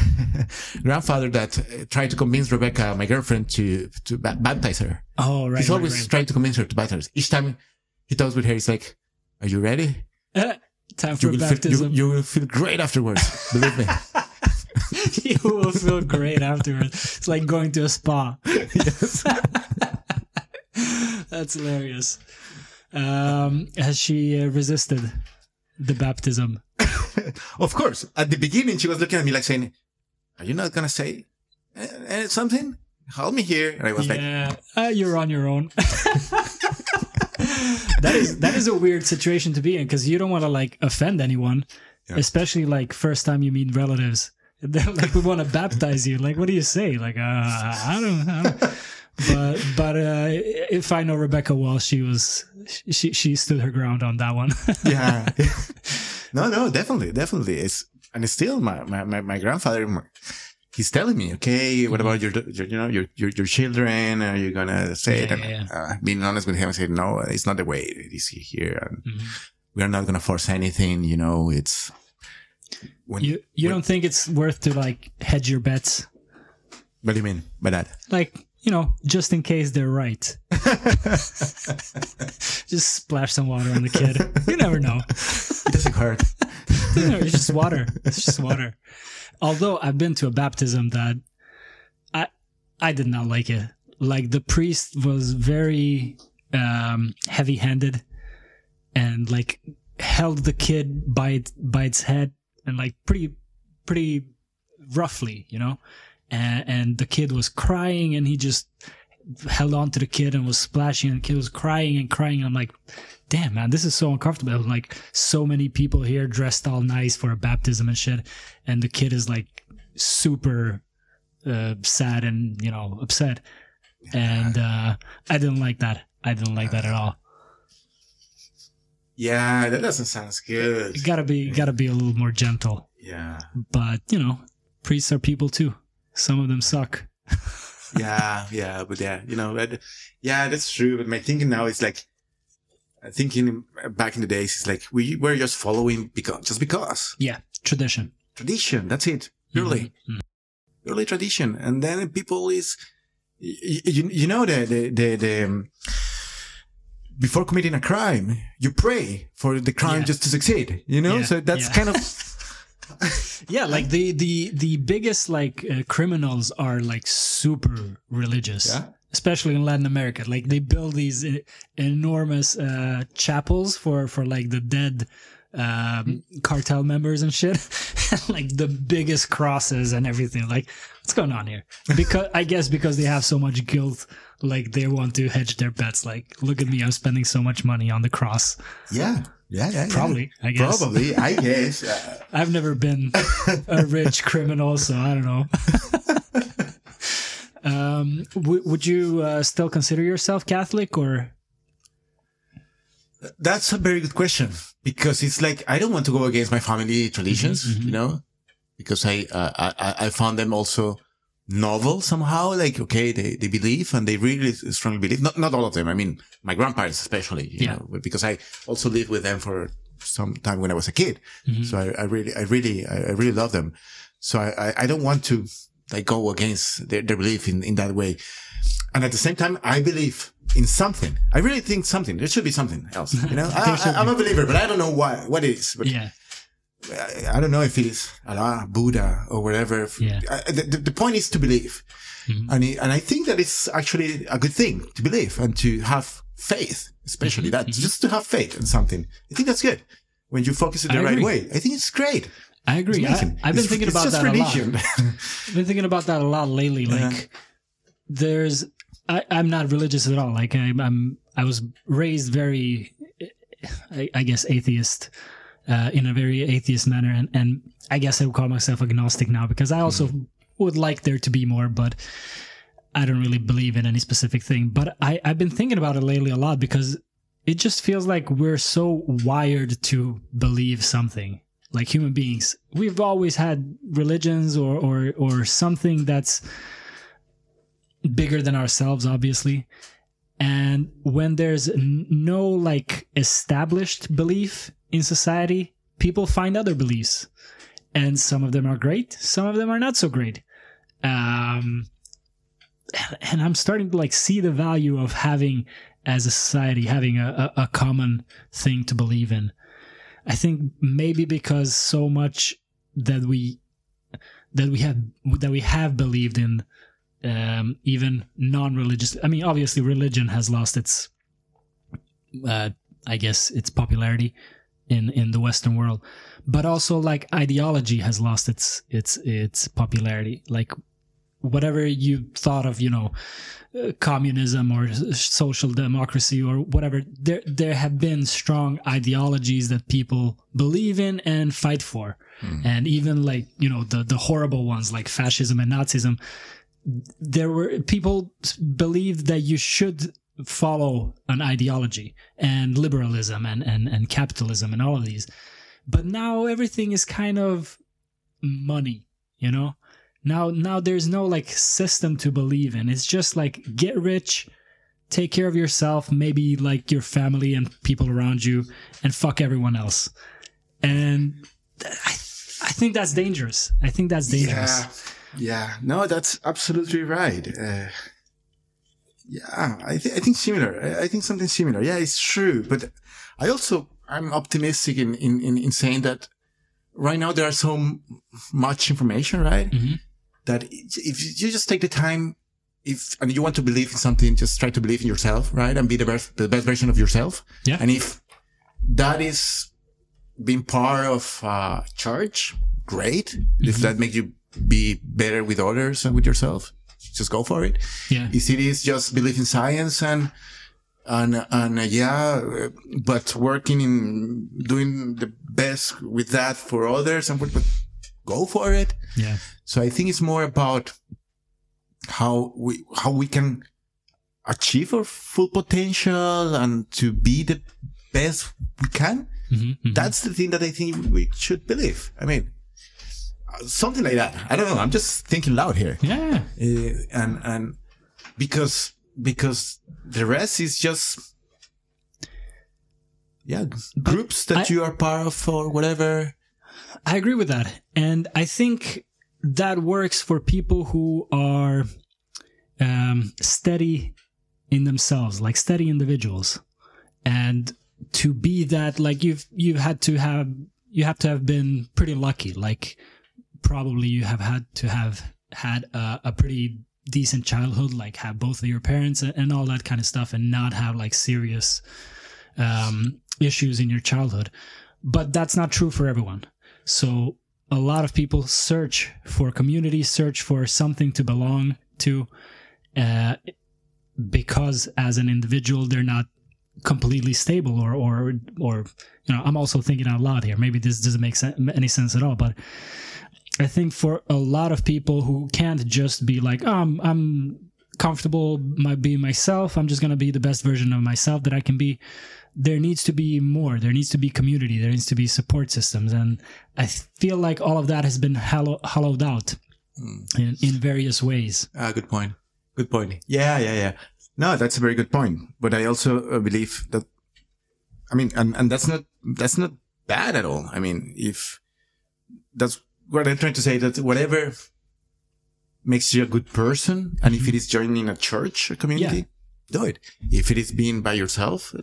grandfather that uh, tried to convince Rebecca, my girlfriend, to to ba- baptize her. oh, right. He's always right. trying to convince her to baptize. her. Each time he talks with her, he's like, "Are you ready? Uh, time You for feel, baptism. you, you will feel great afterwards. Believe me." you will feel great afterwards. It's like going to a spa. yes. That's hilarious. Um, has she uh, resisted the baptism? Of course. At the beginning, she was looking at me like saying, "Are you not gonna say uh, uh, something? Hold me here." And I was like, yeah, uh, you're on your own. that is that is a weird situation to be in because you don't want to like offend anyone, Yeah. especially like first time you meet relatives. Like, we want to baptize you. Like, what do you say? Like, uh, I don't. I don't. But but uh, if I know Rebecca well, she was she she stood her ground on that one. yeah. no, no, definitely, definitely. It's and it's still my my my, my grandfather. He's telling me, okay, what about your, your you know your your, your children? Are you gonna say it? Yeah, And, yeah, Uh, being honest with him, I said, no, it's not the way it is here, and Mhm. we are not gonna force anything. You know, it's when. You you don't think it's worth to like hedge your bets? what do you mean by that? Like you know, just in case they're right. just splash some water on the kid. You never know. It doesn't hurt. It's just water. It's just water. Although I've been to a baptism that I I did not like it. Like the priest was very um, heavy-handed and like held the kid by by its head and like pretty pretty roughly, you know. And, and the kid was crying and he just held on to the kid and was splashing and the kid was crying and crying. And I'm like, damn man, this is so uncomfortable. Like so many people here dressed all nice for a baptism and shit, and the kid is like super uh, sad and you know upset, and uh, I didn't like that. I didn't like that at all. Yeah, that doesn't sound good. You gotta be gotta be a little more gentle. Yeah, But you know, priests are people too. Some of them suck. yeah, yeah, but yeah, you know, that, yeah, that's true. But my thinking now is like, thinking back in the days is like we were just following because just because Yeah, tradition. tradition. That's it, purely, Mhm. purely tradition. And then people is, you, you, you know, the the the, the um, before committing a crime, you pray for the crime Yeah. just to succeed. You know, Yeah, so that's yeah. kind of Yeah, like the the the biggest like uh, criminals are like super religious. Yeah. especially in Latin America. Like they build these e- enormous uh, chapels for for like the dead um, cartel members and shit, like the biggest crosses and everything. Like, what's going on here? Because I guess because they have so much guilt, like they want to hedge their bets. Like, look at me, I'm spending so much money on the cross. Yeah. Yeah. Yeah. yeah. Probably, I guess. Probably. I guess. Uh, I've never been a rich criminal, so I don't know. um, w- would you uh, still consider yourself Catholic or? That's a very good question because it's like I don't want to go against my family traditions, Mhm, mhm. you know, because I, uh, I I found them also novel somehow. Like okay, they they believe and they really strongly believe. Not not all of them. I mean, my grandparents especially, you Yeah. know, because I also lived with them for some time when I was a kid. Mhm. So I, I really I really I, I really love them. So I, I I don't want to like go against their, their belief in in that way. And at the same time, I believe in something. I really think something. There should be something else. You know, I, There should I, am a believer, but I don't know what what it is. But Yeah, I, I don't know if it is Allah, Buddha, or whatever. Yeah. I, the, the- point is to believe, Mhm. and it, and I think that it's actually a good thing to believe and to have faith, especially Mm-hmm. that just to have faith in something. I think that's good when you focus it the I right agree. way. I think it's great. I agree. I, I've been It's- thinking about that a lot. I've been thinking about that a lot lately. Like, there's, I, I'm not religious at all. Like, I'm, I'm I was raised very, I, I guess, atheist, uh, in a very atheist manner, and and I guess I would call myself agnostic now because I also would like there to be more, but I don't really believe in any specific thing. But I, I've been thinking about it lately a lot because it just feels like we're so wired to believe something like human beings we've always had religions or or or something that's bigger than ourselves obviously. And when there's no like established belief in society people find other beliefs. And some of them are great some of them are not so great. Um and i'm starting to like see the value of having as a society having a, a common thing to believe in. I think maybe because so much that we that we have that we have believed in um, even non-religious. I mean, obviously, religion has lost its, uh, I guess, its popularity in in the Western world, but also like ideology has lost its its its popularity. Like whatever you thought of, you know, uh, communism or social democracy or whatever, there there have been strong ideologies that people believe in and fight for, and even like you know the the horrible ones like fascism and Nazism. There were people believed that you should follow an ideology and liberalism and and and capitalism and all of these, but now everything is kind of money, you know? Now now there's no like system to believe in. It's just like get rich take care of yourself maybe like your family and people around you and fuck everyone else. And th- i, I think that's dangerous. I think that's dangerous. Yeah, yeah. No, that's absolutely right. Uh, yeah, I, th- I think similar. I, I think something similar. Yeah, it's true. But I also, I'm optimistic in, in, in, in saying that right now there are so m- much information, right? Mhm. That if you just take the time, if, and you want to believe in something, just try to believe in yourself, right? And be the best, the best version of yourself. Yeah. And if that is being part of uh, church, great. If that makes you be better with others and with yourself, just go for it. yeah If it is just believe in science and and and uh, yeah, but working in doing the best with that for others and but go for it. yeah So I think it's more about how we how we can achieve our full potential and to be the best we can. Mhm, mhm. That's the thing that I think we should believe. I mean, something like that. I don't know. I'm just thinking loud here, yeah uh, and and because because the rest is just yeah groups that I- you are part of or whatever. I agree with that. And I think that works for people who are um, steady in themselves, like steady individuals. And to be that, like you've, you've had to have, you have to have been pretty lucky. Like probably you have had to have had a, a pretty decent childhood, like have both of your parents and, all that kind of stuff, and not have like serious um, issues in your childhood. But that's not true for everyone. So a lot of people search for community, search for something to belong to, uh, because as an individual they're not completely stable or or or you know i'm also thinking out loud here maybe this doesn't make sen- any sense at all but i think for a lot of people who can't just be like oh, i'm, I'm comfortable my being myself i'm just going to be the best version of myself that i can be there needs to be more there needs to be community there needs to be support systems and i feel like all of that has been hollow, hollowed out in, in various ways Ah, good point. Good point. Yeah, yeah, yeah. No, that's a very good point. But I also uh, believe that, I mean, and, and that's not, that's not bad at all. I mean, if that's what I'm trying to say that whatever makes you a good person, and if it is joining a church, a community, do it. If it is being by yourself,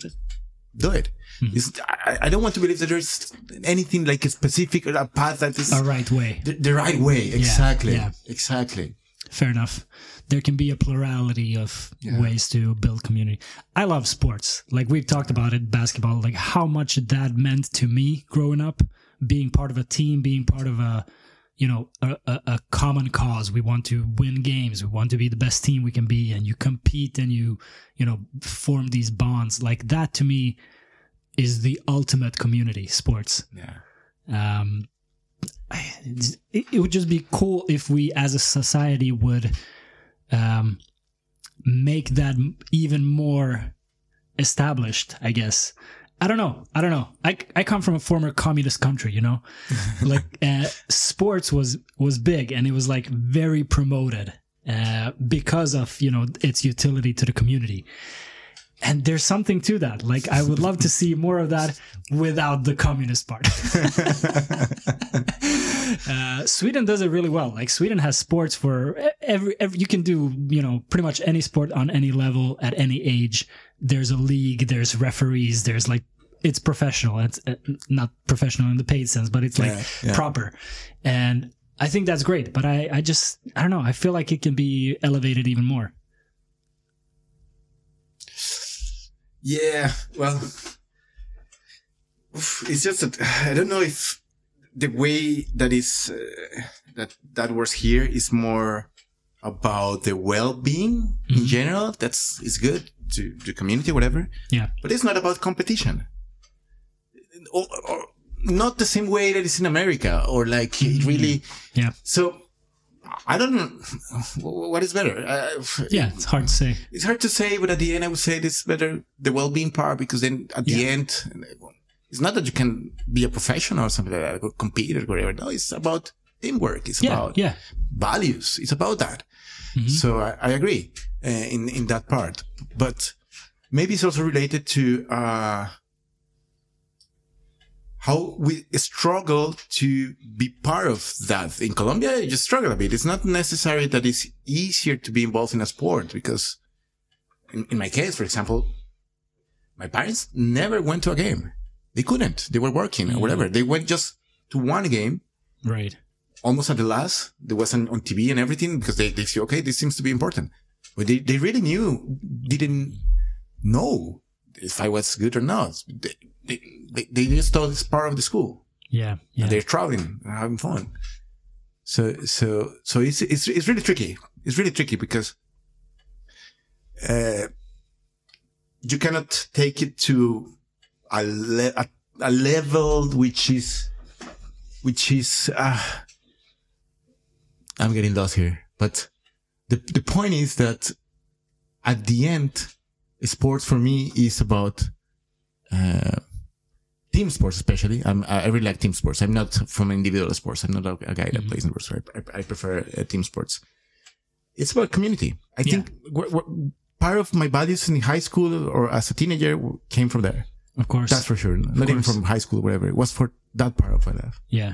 do it. Hmm. It's, I, I don't want to believe that there's anything like a specific a path that is a right way the, the right way. Exactly. yeah. Exactly. fair enough there can be a plurality of ways to build community i love sports like we've talked about it basketball like how much that meant to me growing up being part of a team being part of a you know a, a, a common cause. We want to win games. We want to be the best team we can be and you compete and you you know form these bonds. Like that to me is the ultimate community sports. Yeah. um, it, it would just be cool if we as a society would um, make that even more established i guess i don't know. I don't know. I, I come from a former communist country you know? Like uh, sports was was big and it was like very promoted uh, because of you know its utility to the community and there's something to that. Like i would love to see more of that without the communist part uh, sweden does it really well. Like sweden has sports for every, every you can do you know pretty much any sport on any level at any age. There's a league there's referees there's like it's professional. It's uh, not professional in the paid sense but it's like Yeah, yeah. proper. And i think that's great but i i just i don't know. I feel like it can be elevated even more Yeah, well, it's just that I don't know if the way that is uh, that that works here is more about the well-being in general. That's is good to the community, whatever. yeah But it's not about competition, or, or not the same way that it's in America, or like it really. yeah So I don't know what is better. Uh, yeah it's hard to say it's hard to say, but at the end, I would say it's better the well-being part because then at the Yeah. end, it's not that you can be a professional or something like that, or compete or whatever. No, it's about teamwork. It's yeah about yeah values. It's about that. Mhm. So I, I agree uh, in in that part, but maybe it's also related to uh, how we struggle to be part of that. In Colombia, you just struggle a bit. It's not necessary that it's easier to be involved in a sport because in, in my case, for example, my parents never went to a game. They couldn't. They were working or whatever. They went just to one game right almost at the last. There was on, on TV and everything because they, they see, okay, this seems to be important. But they, they really knew, didn't know if I was good or not. They, they, they, they just thought it's part of the school. yeah yeah And they're traveling, and having fun. So, so, so it's, it's, it's really tricky. It's really tricky because, uh, you cannot take it to a, le- a, a level which is, which is, uh, I'm getting lost here, but the, the point is that at the end, sports for me is about, uh, team sports, especially. I'm, I really like team sports. I'm not from individual sports. I'm not a, a guy that plays in sports. I, I, I prefer uh, team sports. It's about community. I think wh- wh- part of my values in high school or as a teenager came from there. of course That's for sure. Not even from high school, whatever. It was for that part of my life. Yeah.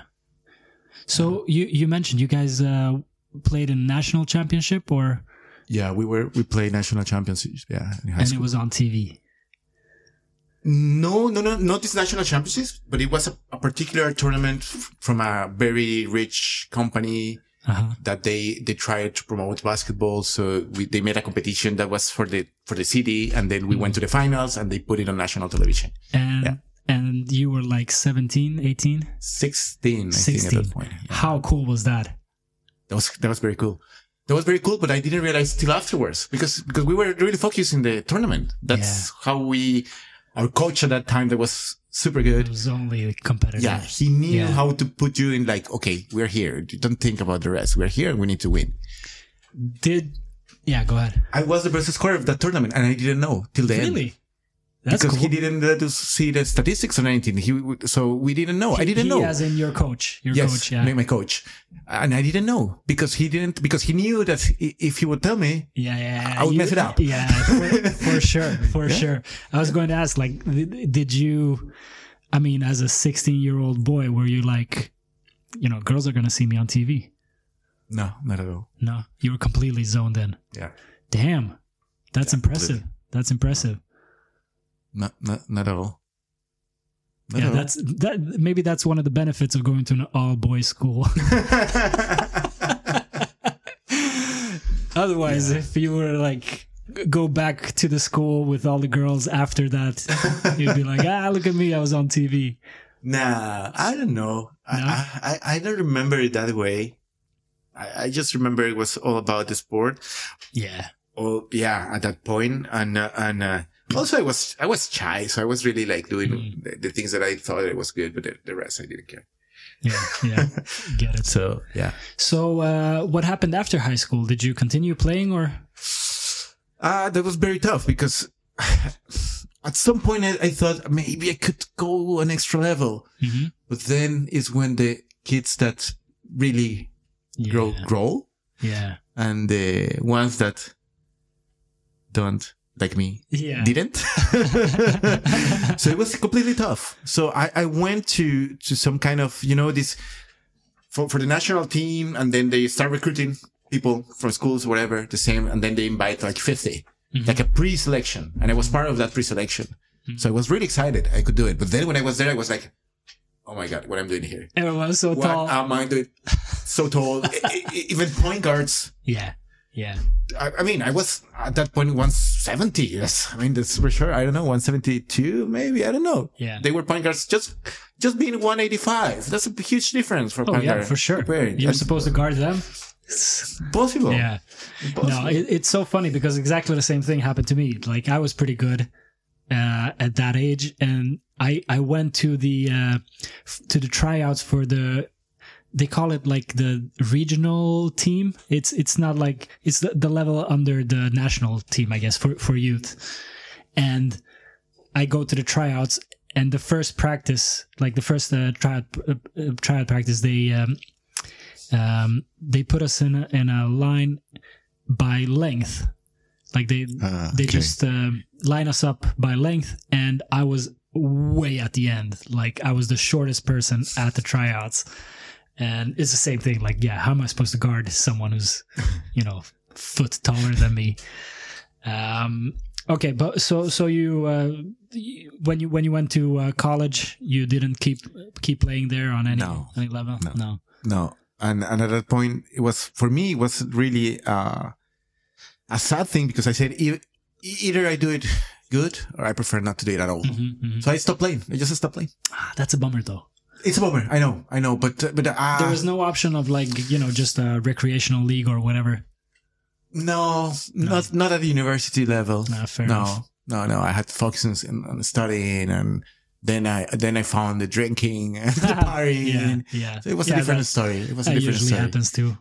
So you you mentioned you guys uh, played in national championship or Yeah, we were we played national championships. Yeah, in high and school. it was on TV. No, no, no, not this national championships, but it was a, a particular tournament f- from a very rich company Uh-huh. that they they tried to promote basketball. So we, they made a competition that was for the for the city, and then we went to the finals, and they put it on national television. And Yeah. and you were like 17, 18? Sixteen, I think, 16. at that point. Yeah. How cool was that? That was that was very cool. That was very cool, but I didn't realize till afterwards because because we were really focused in the tournament. That's how we. Our coach at that time that was super good. It was only competitive. Yeah, he knew Yeah. how to put you in like, okay, we're here. Don't think about the rest. We're here we need to win. Did yeah, go ahead. I was the best scorer of that tournament and I didn't know till the end. Really? That's because cool. he didn't uh, let us see the statistics or anything. He, so we didn't know. I didn't he, know. As in your coach. Your yes, coach, yeah. my, my coach. And I didn't know because he didn't, because he knew that if he would tell me, Yeah, yeah. I would You- mess it up. Yeah, for, for sure, for sure. I was going to ask, like, did you? I mean, as a 16 year old boy, were you like, you know, girls are going to see me on TV? no, not at all. No, you were completely zoned in. Yeah. Damn, that's Yeah, impressive. completely. That's impressive. Not, not, not at all. Not yeah, at all. that's that. Maybe that's one of the benefits of going to an all boys school. Otherwise, if you were like go back to the school with all the girls after that, you'd be like, ah, look at me, I was on TV. Nah, I don't know. No? I, I, I don't remember it that way. I, I just remember it was all about the sport. Yeah, Oh, yeah, at that point. And, uh, and, uh, also I was, I was shy. So I was really like doing Mm. the, the things that I thought it was good, but the, the rest I didn't care. yeah, yeah. Get it. So, yeah. So, uh, what happened after high school? Did you continue playing or? Uh, that was very tough because at some point I, I thought maybe I could go an extra level, Mm-hmm. but then is when the kids that really Yeah, grow, grow yeah, and the ones that don't like me yeah. didn't. so it was completely tough. So I, I went to, to some kind of, you know, this for, for the national team and then they start recruiting people from schools, whatever, the same. And then they invite like 50, Mhm. like a pre-selection. And I was part of that pre-selection. Mm-hmm. So I was really excited. I could do it. But then when I was there, I was like, Oh my God, what I'm doing here. Everyone was so What tall. am I doing? So tall. Even point guards. yeah, yeah. I, I mean, I was at that point 170. Yes. I mean, that's for sure. I don't know, 172, maybe. I don't know. Yeah. They were point guards just, just being 185. That's a huge difference for Oh point yeah, guard for sure. comparing. You're That's supposed to guard them. possible. Yeah. Impossible. No, it, it's so funny because exactly the same thing happened to me. Like I was pretty good uh, at that age, and I I went to the uh, to the tryouts for the they call it like the regional team. It's it's not like it's the, the level under the national team, I guess, for for youth. And I go to the tryouts, and the first practice, like the first uh, tryout uh, uh, tryout practice, they um, um, they put us in a, in a line by length. Like they Ah, they okay. just uh, line us up by length, and I was way at the end. Like I was the shortest person at the tryouts, and it's the same thing. Like, yeah, how am I supposed to guard someone who's, you know, foot taller than me? Um, okay, but so so you uh, you- when you when you went to uh, college, you didn't keep keep playing there on any No. any level. No. no. No. And, and at that point, it was, for me, it was really, uh, a sad thing because I said, e- either I do it good or I prefer not to do it at all. Mhm, mhm. So I stopped playing. I just stopped playing. Ah, that's a bummer, though. It's a bummer. I know. I know. But, uh, but, uh, There was no option of like you know just a recreational league or whatever. no, not, not at the university level. Fair no, enough. no, no. I had to focus on, on studying and then I, then I found the drinking and the partying. yeah, yeah. So it was Yeah, a different that- story. It was a different usually story. happens too.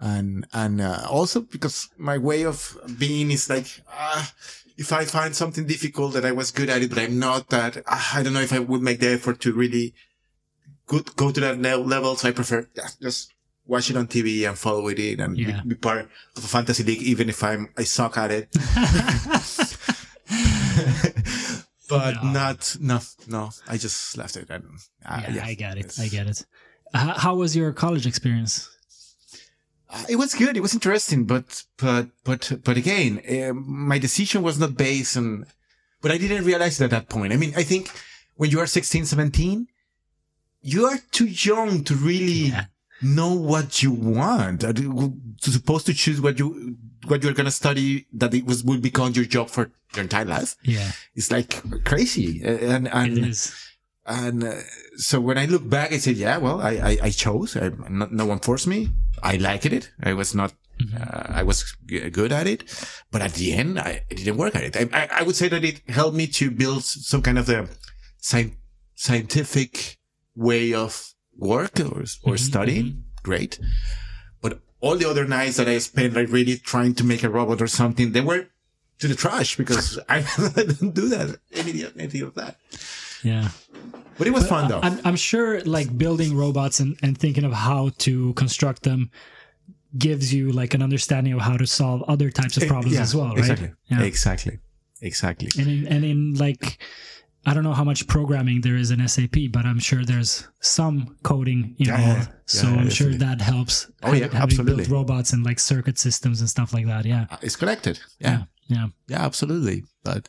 and and uh, also because my way of being is like uh, if I find something difficult that I was good at it, but I'm not that uh, I don't know if I would make the effort to really go, go to that level. So I prefer yeah, just watch it on TV and follow it in and Yeah. be, be part of a fantasy league, even if I'm I suck at it. but No. not no no. I just left it and uh, yeah, yeah, I get it. I get it. How, how was your college experience? Uh, It was good. It was interesting, but but but but again, um, my decision was not based on. But I didn't realize it at that point. I mean, I think when you are 16, 17, you are too young to really Yeah. know what you want. Are you supposed to choose what you what you're gonna study that it was will become your job for your entire life. Yeah, It's like crazy, and and and uh, so when I look back, I said, yeah, well, I, I, I chose. I, not, no one forced me. I liked it. I was not, uh, I was g- good at it. But at the end, I, it didn't work at it. I, I, I would say that it helped me to build some kind of a sci- scientific way of work or, or mm-hmm, studying. Mm-hmm. Great. But all the other nights that I spent like really trying to make a robot or something, they were to the trash because I, didn't do that. Any, anything of that. Yeah. But it was fun though. I'm, I'm sure like building robots and, and thinking of how to construct them gives you like an understanding of how to solve other types of eh, problems Yeah, as well, right? Exactly. Yeah. Exactly. Exactly. And in, and in like, I don't know how much programming there is in SAP, but I'm sure there's some coding Yeah, involved. yeah. so Yeah, I'm sure that helps. Oh, yeah, having absolutely. built robots and like circuit systems and stuff like that. Yeah. Uh, It's connected. Yeah. Yeah. Yeah, absolutely. But,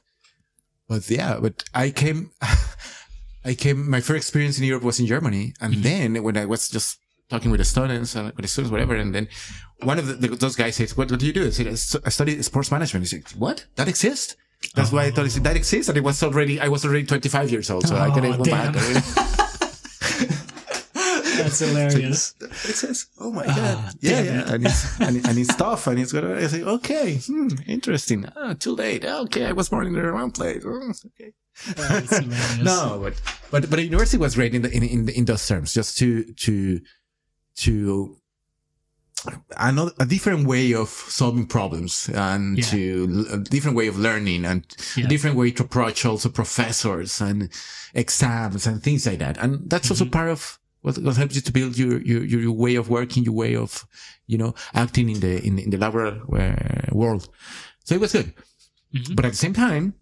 but yeah, but I came, I came, my first experience in Europe was in Germany. And then when I was just talking with the students and with the students, whatever, and then one of the, the, those guys says, what, what do you do? I said, I study sports management. He said, what? That exists? That's why I told you that exists. And it was already, I was already 25 years old. So I Oh, couldn't go damn. back. That's hilarious. It says, "Oh my god, yeah, yeah," and it's and, it- and it's tough, and it's gonna. I say, "Okay, hmm, interesting. Ah, too late. Okay, I was born in the wrong place. Oh, okay." Hilarious. no, but but but the university was great in the, in in, in those terms, just to to to another a different way of solving problems and Yeah. to a different way of learning and Yeah. a different way to approach also professors and exams and things like that. And that's also part of what, what helps you to build your, your, your way of working, your way of, you know, acting in the, in, in the laboral uh, world. So it was good. Mhm. But at the same time,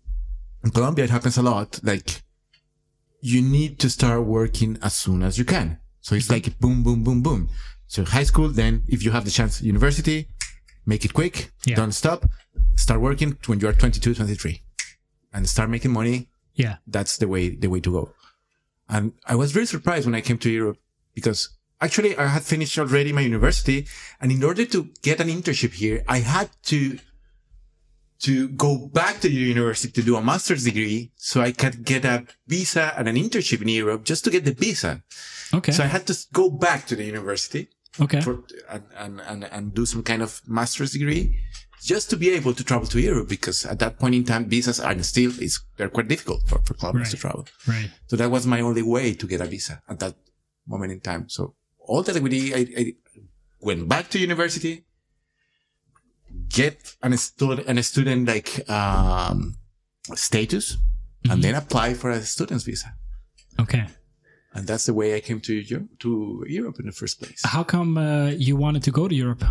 in Colombia, it happens a lot. Like you need to start working as soon as you can. So it's like boom, boom, boom, boom. So high school, then if you have the chance, university, make it quick. Yeah. Don't stop. Start working when you are 22, 23 and start making money. Yeah. That's the way, the way to go. And I was very surprised when I came to Europe because actually I had finished already my university. And in order to get an internship here, I had to to go back to the university to do a master's degree so I could get a visa and an internship in Europe just to get the visa. Okay. So I had to go back to the university okay. for, and, and, and, and do some kind of master's degree just to be able to travel to Europe because at that point in time, visas are still, it's, they're quite difficult for, for Colombians to travel. right. So that was my only way to get a visa at that moment in time. So all that we did, I, I went back to university, get an student, an student like, um, status and then apply for a student's visa. Okay. And that's the way I came to Europe, to Europe in the first place. How come uh, you wanted to go to Europe?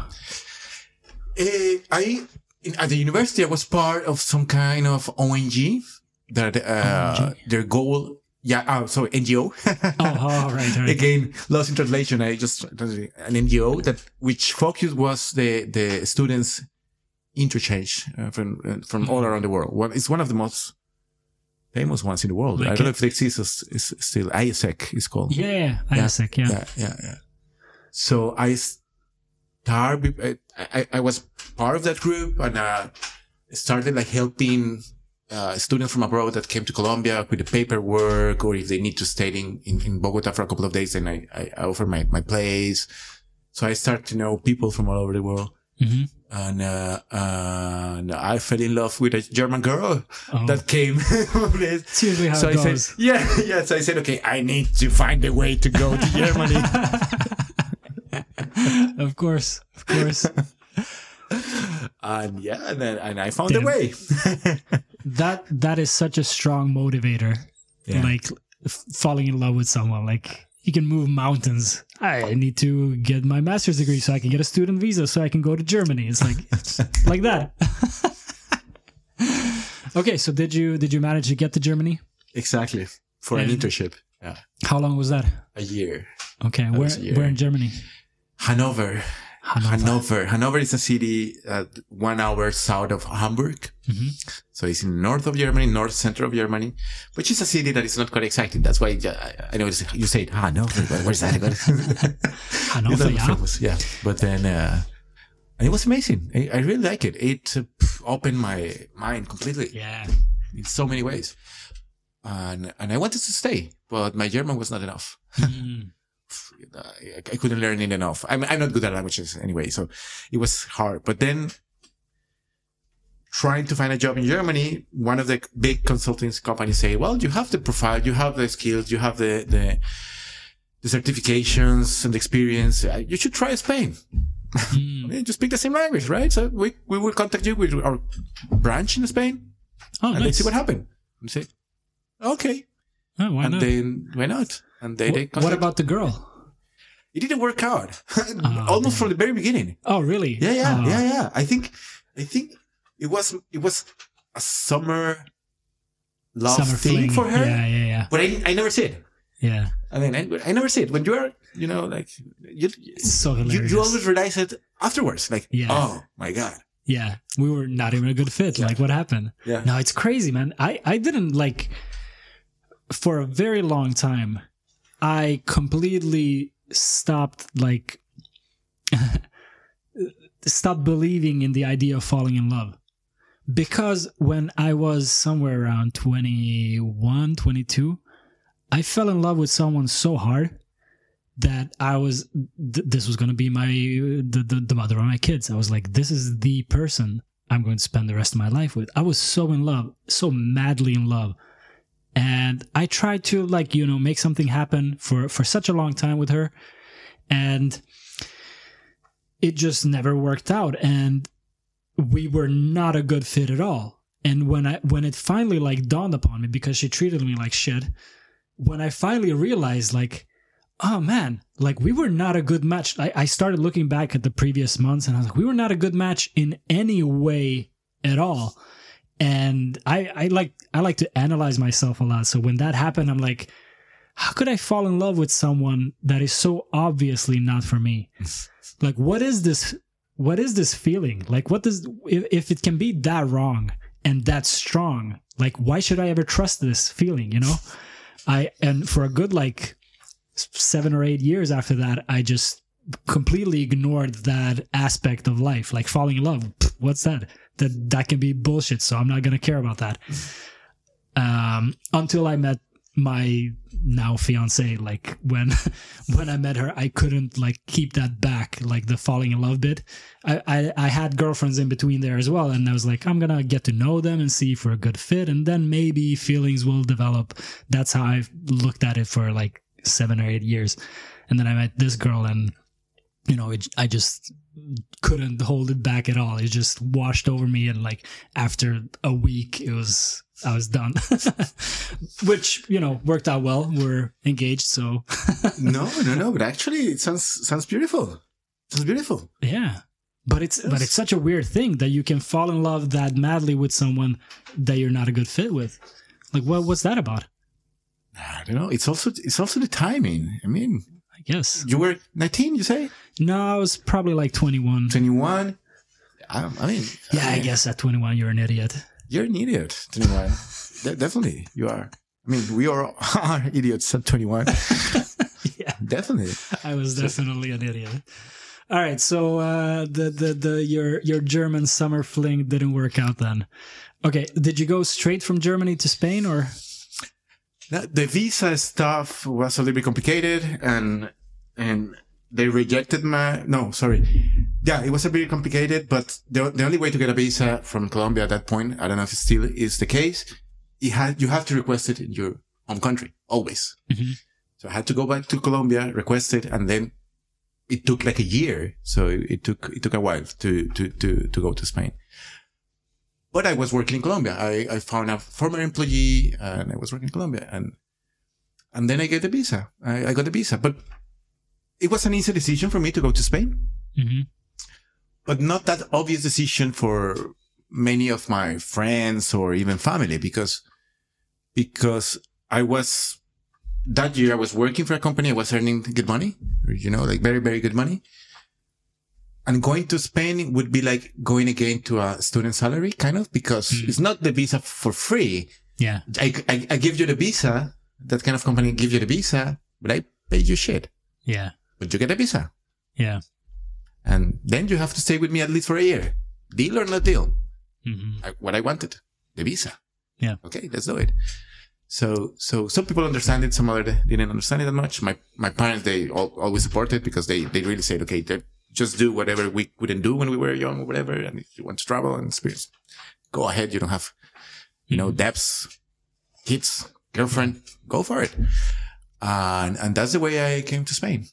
Eh, I in, at the university I was part of some kind of ONG that uh, ONG? their goal. Yeah, oh, sorry, NGO. Oh, oh right, right. Again, lost in translation. I just an NGO that which focus was the the students interchange uh, from uh, from all around the world. One, it's one of the most famous ones in the world. I don't know if it exists. Is still AIESEC is called. Yeah, AIESEC. Yeah. yeah, yeah, yeah. So I started. I, I, I was part of that group and uh, started like helping uh, students from abroad that came to Colombia with the paperwork, or if they need to stay in, in, in Bogota for a couple of days, then I, I, I offer my, my place. So I start to know people from all over the world. hmm And, uh, and I fell in love with a German girl Oh. that came. It's usually how so it I goes. said, yeah, yeah. So I said, okay, I need to find a way to go to Germany. of course, of course. and yeah, and then and I found Damn. a way. that that is such a strong motivator. Yeah. Like falling in love with someone. Like you can move mountains. I need to get my master's degree so I can get a student visa so I can go to Germany. It's like it's like that. okay, so did you did you manage to get to Germany? exactly for an internship. Yeah, How long was that? a year. Okay, where was year. where in Germany? Hanover. Hanover. Hanover. Hanover is a city uh, one hour south of Hamburg. Mhm. So it's in north of Germany, north center of Germany, which is a city that is not quite exciting. That's why uh, I know it's- you said Hanover, but where's that? Hanover, yeah. famous, yeah. But then, uh, and it was amazing. I, I really like it. It uh, opened my mind completely Yeah. in so many ways. And, and I wanted to stay, but my German was not enough. Mm. I, I couldn't learn it enough. I'm, I'm not good at languages anyway, so it was hard. But then trying to find a job in Germany, one of the big consulting companies say, well, you have the profile, you have the skills, you have the, the, the certifications and the experience. Uh, You should try Spain. Mm. I mean, you speak the same language, right? So we, we will contact you with our branch in Spain Oh, and nice. let's see what happens. And say, okay. Oh, why and not? then why not? And they, they Wh- what about the girl? It didn't work out Oh, almost from the very beginning. Oh, really? Yeah, yeah, Oh. yeah, yeah. I think, I think it was, it was a summer love Summer thing fling. for her, Yeah, yeah, yeah. but I, I never said. Yeah. I mean, I, I never said when you are, you know, like you, so you, hilarious. you always realize it afterwards. Like, Yeah. oh my god, Yeah, we were not even a good fit. Yeah. Like, what happened? yeah, No, it's crazy, man. I I didn't like for a very long time. I completely stopped like stopped believing in the idea of falling in love because when I was somewhere around 21, 22, I fell in love with someone so hard that I was th- this was going to be my the, the the mother of my kids. I was like this is the person I'm going to spend the rest of my life with. I was so in love, so madly in love. And I tried to like, you know, make something happen for for such a long time with her and it just never worked out and we were not a good fit at all. And when I when it finally like dawned upon me because she treated me like shit, when I finally realized like oh man, like we were not a good match. I, I started looking back at the previous months and I was like, we were not a good match in any way at all. And I, I like I like to analyze myself a lot. So when that happened, I'm like, how could I fall in love with someone that is so obviously not for me? like what is this what is this feeling? Like what does if, if it can be that wrong and that strong, like why should I ever trust this feeling, you know? I and for a good like seven or eight years after that, I just completely ignored that aspect of life, like falling in love. What's that? That that can be bullshit. So I'm not gonna care about that. Um, until I met my now fiance. Like when when I met her, I couldn't like keep that back, like the falling in love bit. I, I I had girlfriends in between there as well, and I was like, I'm gonna get to know them and see if we're a good fit, and then maybe feelings will develop. That's how I've looked at it for like seven or eight years, and then I met this girl, and you know, it, I just couldn't hold it back at all. It just washed over me, and like after a week, it was I was done. Which you know worked out well. We're engaged, so no, no, no. But actually, it sounds sounds beautiful. Sounds beautiful. yeah. But it's but it's such a weird thing that you can fall in love that madly with someone that you're not a good fit with. Like what what's that about? I don't know. It's also it's also the timing. I mean, guess. you were 19, you say No, I was probably like 21. 21. I, I mean, Yeah, I mean, guess at 21 you're an idiot. you're an idiot. 21. De- definitely, you are. I mean, we are, are idiots at 21. yeah. definitely. I was definitely an idiot. All right, so uh, the the the your your German summer fling didn't work out then. Okay, did you go straight from Germany to Spain or? The visa stuff was a little bit complicated and, and they rejected my, no, sorry. Yeah, it was a bit complicated, but the, the only way to get a visa from Colombia at that point, I don't know if it still is the case, it had, you have to request it in your home country, always. Mhm. So I had to go back to Colombia, request it, and then it took like a year. So it, it took, it took a while to, to, to, to go to Spain. But I was working in Colombia. I, I found a former employee and I was working in Colombia and, and then I get the visa. I, I got the visa, but it was an easy decision for me to go to Spain, Mhm. but not that obvious decision for many of my friends or even family because, because I was, that year I was working for a company. I was earning good money, you know, like very, very good money. And going to Spain would be like going again to a student salary, kind of, because Mm. it's not the visa for free. Yeah. I, I, I give you the visa. That kind of company give you the visa, but I pay you shit. Yeah. But you get a visa. Yeah. And then you have to stay with me at least for a year. Deal or not deal? hmm I, what I wanted, the visa. Yeah. Okay, let's do it. So, so some people understand it, some other didn't understand it that much. My, my parents, they all, always supported because they, they really said, okay, just do whatever we couldn't do when we were young or whatever. And if you want to travel and experience, go ahead. You don't have, you know, debts, kids, girlfriend, go for it. And, and that's the way I came to Spain.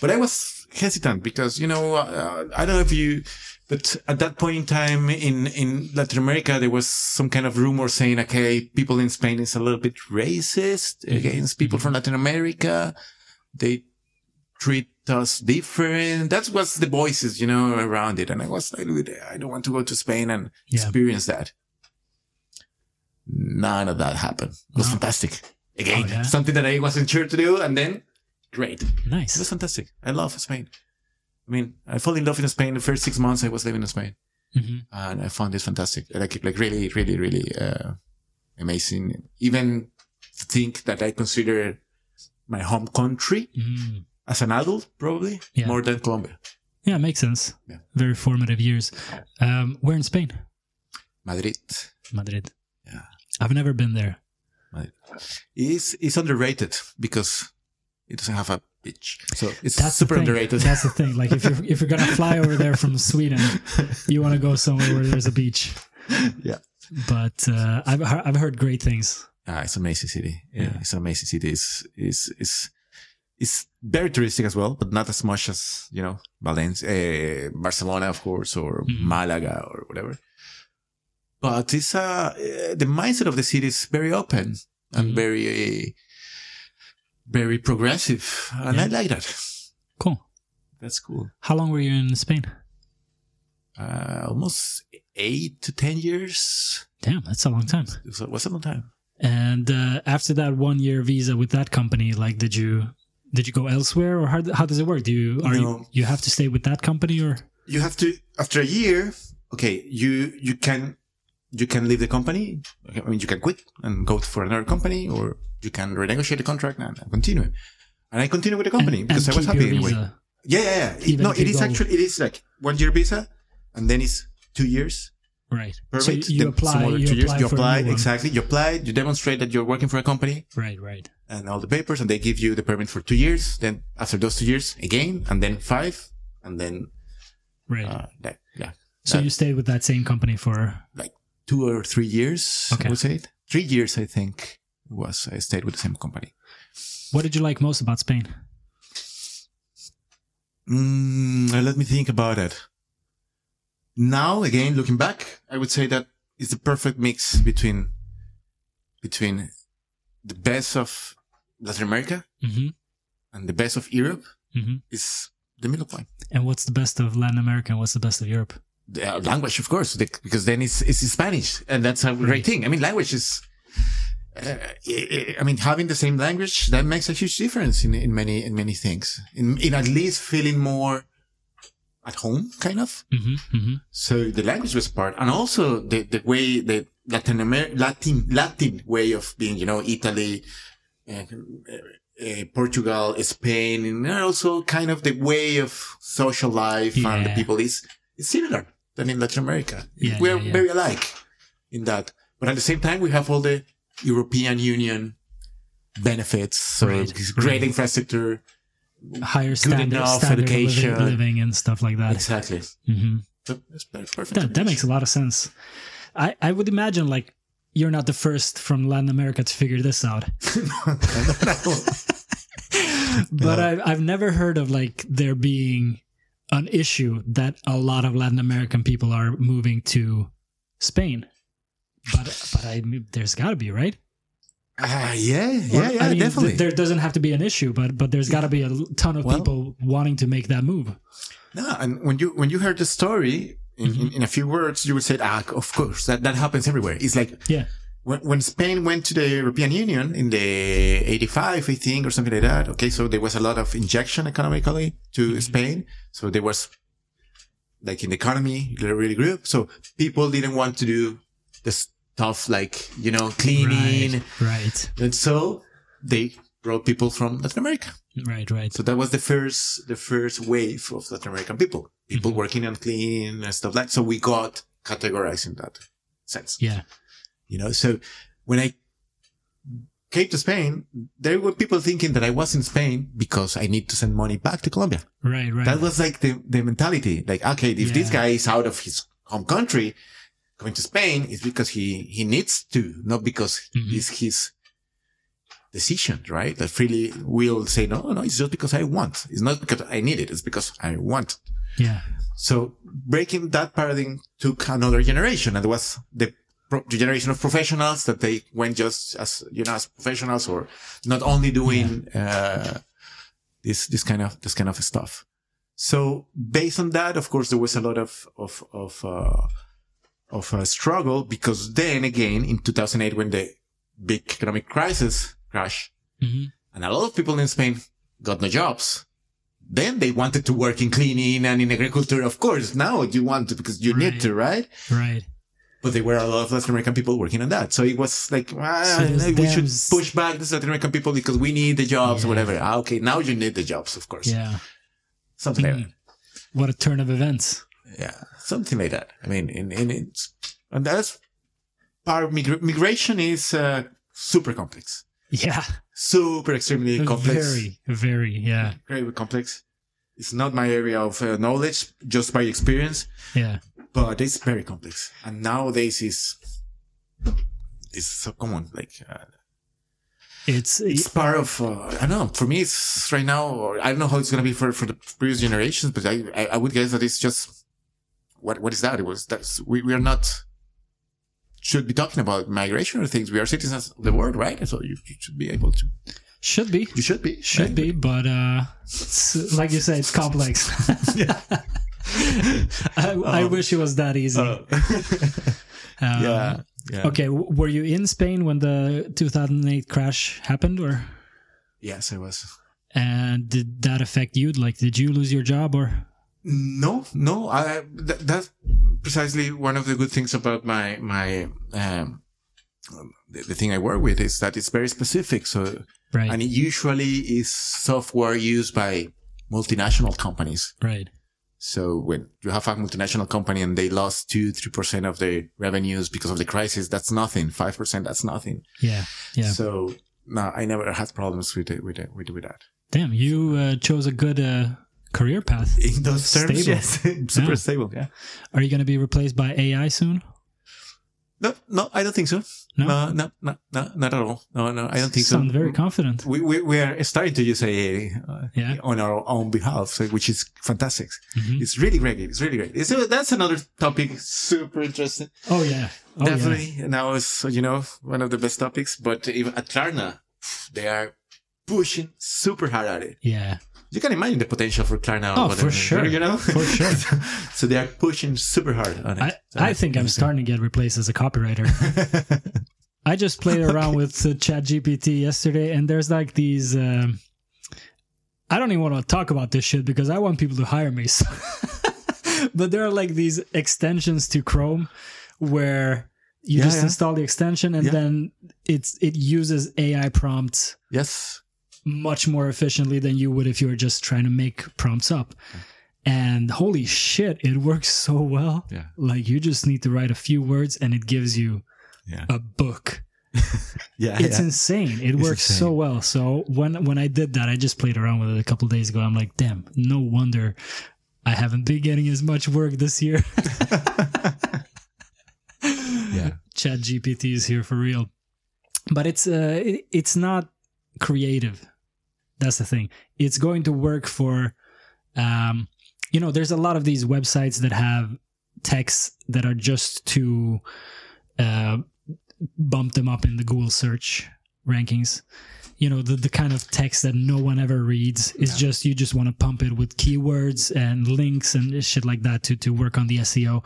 But I was hesitant because, you know, uh, I don't know if you, but at that point in time in, in Latin America, there was some kind of rumor saying, okay, people in Spain is a little bit racist against people from Latin America. They treat us different. That was the voices, you know, around it. And I was like, I don't want to go to Spain and Yeah. experience that. None of that happened. It was No. fantastic. Again, Oh, yeah? something that I wasn't sure to do. And then great. Nice. It was fantastic. I love Spain. I mean, I fell in love in Spain the first six months I was living in Spain hmm and I found this fantastic. Like, like really, really, really, uh, amazing. Even to think that I consider my home country mm as an adult, probably Yeah. more than Colombia. Yeah, makes sense. Yeah. Very formative years. Um, where in Spain? Madrid. Madrid. Yeah. I've never been there. Madrid. Is, is underrated because it doesn't have a beach. So it's That's super underrated. That's the thing. Like if you're if you're gonna fly over there from Sweden, you want to go somewhere where there's a beach. Yeah. But uh, I've I've heard great things. Ah, it's an amazing city. Yeah, Yeah. it's an amazing city. It's, it's, it's, it's very touristic as well, but not as much as, you know, Valencia, uh, Barcelona, of course, or Mhm. Malaga or whatever. But it's, uh, the mindset of the city is very open and Mhm. very, uh, very progressive. And I like that. Cool. That's cool. How long were you in Spain? Uh, almost eight to 10 years. Damn, that's a long time. It was, it was a long time. And uh, after that one year visa with that company, like, did you did you go elsewhere, or how how does it work? Do you are you No. you have to stay with that company, or you have to after a year okay you you can you can leave the company i mean you can quit and go for another company or you can renegotiate the contract and continue and i continue with the company and, because and i was happy anyway visa? yeah yeah yeah It- no it you is go- actually it is like one year visa and then it's two years Right. permit so you apply. You two years apply you apply exactly you apply you demonstrate that you're working for a company Right. Right. And all the papers and they give you the permit for two years then after those two years again and then five and then Right. uh, that yeah so that- you stayed with that same company for like two or three years. Okay. I would say it. Three years, I think, it was I stayed with the same company. what did you like most about Spain? Mm, let me think about it. Now, again, looking back, I would say that it's the perfect mix between between the best of Latin America hmm and the best of Europe hmm is the middle point. And what's the best of Latin America? and What's the best of Europe? The uh, language, of course, the- because then it's it's Spanish, and that's a great thing. I mean, language is. Uh, I mean, having the same language that makes a huge difference in, in many in many things. In in at least feeling more at home, kind of. hmm hmm So the language was part, and also the the way the Latin Amer- Latin Latin way of being, you know, Italy, uh, uh, Portugal, Spain, and also kind of the way of social life and the people is is similar than in Latin America. Yeah, We're yeah, yeah. very alike in that, but at the same time, we have all the European Union benefits, so Right, great right. infrastructure. Higher standard, enough standard education. living, living and stuff like that. Exactly. hmm So. That, that makes a lot of sense. I, I would imagine like you're not the first from Latin America to figure this out. but I, I've never heard of like there being an issue that a lot of Latin American people are moving to Spain. But but I there's got to be right. Ah, yeah, yeah, yeah, I mean, th- definitely. there doesn't have to be an issue, but but there's got to be a ton of Well- people wanting to make that move. no, and when you when you heard the story in, Mm-hmm. in, in a few words, you would say, "Ah, of course, that that happens everywhere." It's like Yeah. when, when Spain went to the European Union in the 85, I think, or something like that. Okay. So there was a lot of injection economically to Spain. So there was like in the economy, it really grew. So people didn't want to do the stuff like, you know, cleaning. Right. Right. And so they brought people from Latin America. Right. Right. So that was the first, the first wave of Latin American people, people Mhm. working and stuff like So we got categorized in that sense, Yeah. you know? So when I came to Spain, there were people thinking that I was in Spain because I need to send money back to Colombia. Right. Right. That was like the, the mentality. Like, okay, if this guy is out of his home country, coming to Spain, it's because he, he needs to, not because Mhm. it's his decision, right? That freely will say, no, no, it's just because I want. It's not because I need it. It's because I want. Yeah. So breaking that paradigm took another generation and it was the, pro- the generation of professionals that they went just as, you know, as professionals or not only doing, uh, this, this kind of, this kind of stuff. So based on that, of course, there was a lot of, of, of, uh, of a struggle because then again in 2008 when the big economic crisis crashed hmm and a lot of people in Spain got no jobs. Then they wanted to work in cleaning and in agriculture. Of course, now you want to because you Right. need to, right? Right. But there were a lot of Latin American people working on that. So it was like, ah, So it was we should push back the Latin American people because we need the jobs or whatever. Ah, okay. Now you need the jobs, of course. Yeah. Something like Mm. that. What a turn of events. Yeah. Something like that. I mean, in, in, it's, and that's part of migra- migration is, uh, super complex, Yeah. super extremely complex. Very. Very. Yeah. very complex. It's not my area of uh, knowledge, just by experience, Yeah. but it's very complex. And nowadays is is so common. Like uh, It's. it's part of uh, I don't know. For me, it's right now. Or I don't know how it's gonna be for for the previous generations, but I I, I would guess that it's just what what is that? It was that's we we are not should be talking about migration or things. We are citizens of the world, right? So you, you should be able to. should be. You should be. Should right? be, but uh, it's, like you say, it's complex. I, I Um, wish it was that easy. Uh, Um, yeah. Yeah. Okay. w- Were you in Spain when the 2008 crash happened, or Yes, I was. and did that affect you? Like, did you lose your job, or No, no. I, that, that's precisely one of the good things about my my um, the, the thing I work with is that it's very specific. So right? and it usually is software used by multinational companies. right. So when you have a multinational company and they lost two, three percent of their revenues because of the crisis, that's nothing. Five percent, that's nothing. Yeah. Yeah. So no, I never had problems with it, with it, with, with that. Damn, you uh, chose a good uh, career path. In those terms, Stable. yes, super Yeah. stable. Yeah. Are you going to be replaced by AI soon? No, no, I don't think so. No? No, no, no, no, not at all. No, no, I don't think Sound so. very confident. we, we, we are starting to use AI uh, Yeah. on our own behalf, so, which is fantastic. Mhm. It's really great. It's really great. So that's another topic, super interesting. Oh yeah. Oh, yeah. Definitely. Now it's, you know, one of the best topics, but even at Klarna, they are pushing super hard at it. Yeah. You can imagine the potential for Klarna. Oh, for sure. You know? For sure. so they are pushing super hard on it. I, So I think I'm starting to get replaced as a copywriter. I just played around with uh, ChatGPT yesterday, and there's like these. Um, I don't even want to talk about this shit because I want people to hire me. So but there are like these extensions to Chrome where you Yeah, just yeah. install the extension and Yeah. then it's it uses AI prompts yes. Much more efficiently than you would if you were just trying to make prompts up. And holy shit, it works so well. Yeah. Like you just need to write a few words and it gives you Yeah. a book. Yeah. It's yeah. insane. It It's works so well. So when when I did that, I just played around with it a couple days ago. I'm like, damn, no wonder I haven't been getting as much work this year. yeah. Chat GPT is here for real. But it's uh it, it's not creative. That's the thing. It's going to work for um you know, there's a lot of these websites that have texts that are just to uh bump them up in the Google search rankings. You know, the, the kind of text that no one ever reads is just you just want to pump it with keywords and links and shit like that to to work on the SEO.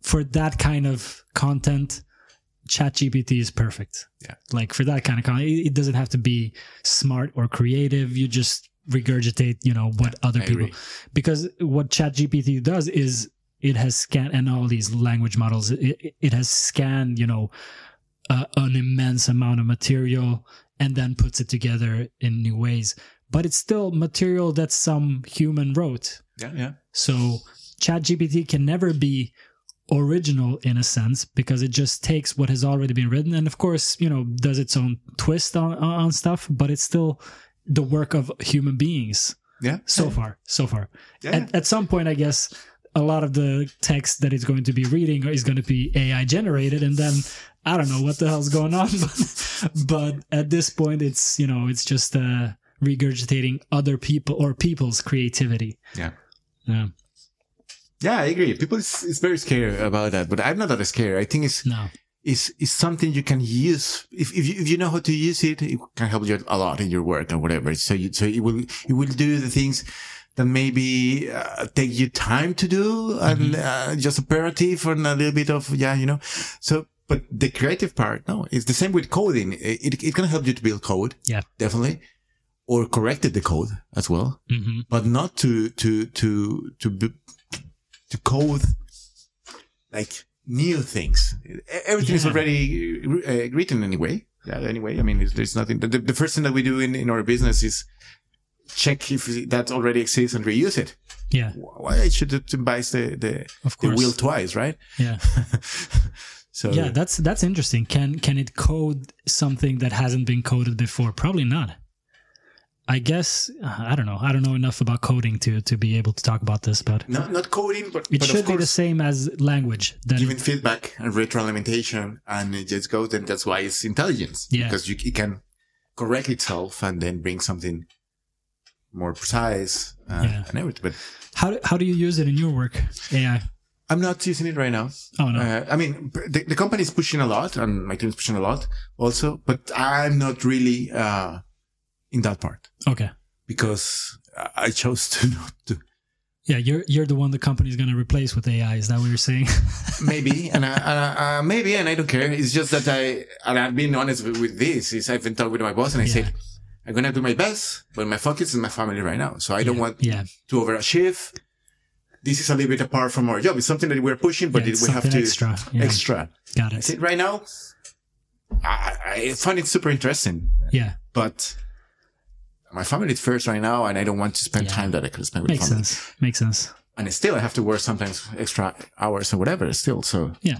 For that kind of content, ChatGPT is perfect. Yeah. Like for that kind of content, it doesn't have to be smart or creative. You just regurgitate, you know, what other I people agree. because what ChatGPT does is it has scanned and all these language models it, it has scanned you know uh, an immense amount of material and then puts it together in new ways but it's still material that some human wrote Yeah, yeah. so ChatGPT can never be original in a sense because it just takes what has already been written and of course you know does its own twist on on stuff but it's still the work of human beings Yeah. so far so far Yeah. at, at some point i guess a lot of the text that it's going to be reading is going to be ai generated and then i don't know what the hell's going on but, but at this point it's you know it's just uh regurgitating other people or people's creativity Yeah. yeah Yeah, I agree. People is, is very scared about that, but I'm not that scared. I think it's no is is something you can use if if you, if you know how to use it. It can help you a lot in your work or whatever. So you so it will it will do the things that maybe uh, take you time to do and uh, just operative and a little bit of yeah, you know. So. But the creative part, no, it's the same with coding. It, it, it can help you to build code, Yeah. definitely, or corrected the code as well hmm but not to to to to to code like new things. Everything is already uh, written anyway. Yeah, anyway. I mean, it's, there's nothing. The, the first thing that we do in, in our business is check if that already exists and reuse it. yeah Why should it buy the the, of the wheel twice, right? yeah so yeah that's that's interesting can can it code something that hasn't been coded before probably not i guess uh, i don't know i don't know enough about coding to to be able to talk about this but not not coding, but it but should be the same as language then giving feedback and retroalimentation, and it just goes. And that's why it's intelligence. Yeah. because you, it can correct itself and then bring something more precise uh, Yeah. and everything. But how do, how do you use it in your work ai I'm not using it right now. oh no Uh, I mean, the, the company is pushing a lot, and my team is pushing a lot also. But I'm not really uh, in that part okay because I chose to not to. yeah you're you're the one the company is going to replace with ai is that what you're saying maybe and I, uh, maybe and I don't care. It's just that I and I've been honest with, with this. Is I've been talking with my boss and I Yeah. said I'm gonna do my best, but my focus is my family right now. So I don't want yeah to overachieve. This is a little bit apart from our job. It's something that we're pushing, but we have to extra extra. got I it right now, I, I find it super interesting, yeah but my family is first right now, and I don't want to spend Yeah. time that I could spend with makes family. sense makes sense And still, I have to work sometimes extra hours or whatever. Still, so yeah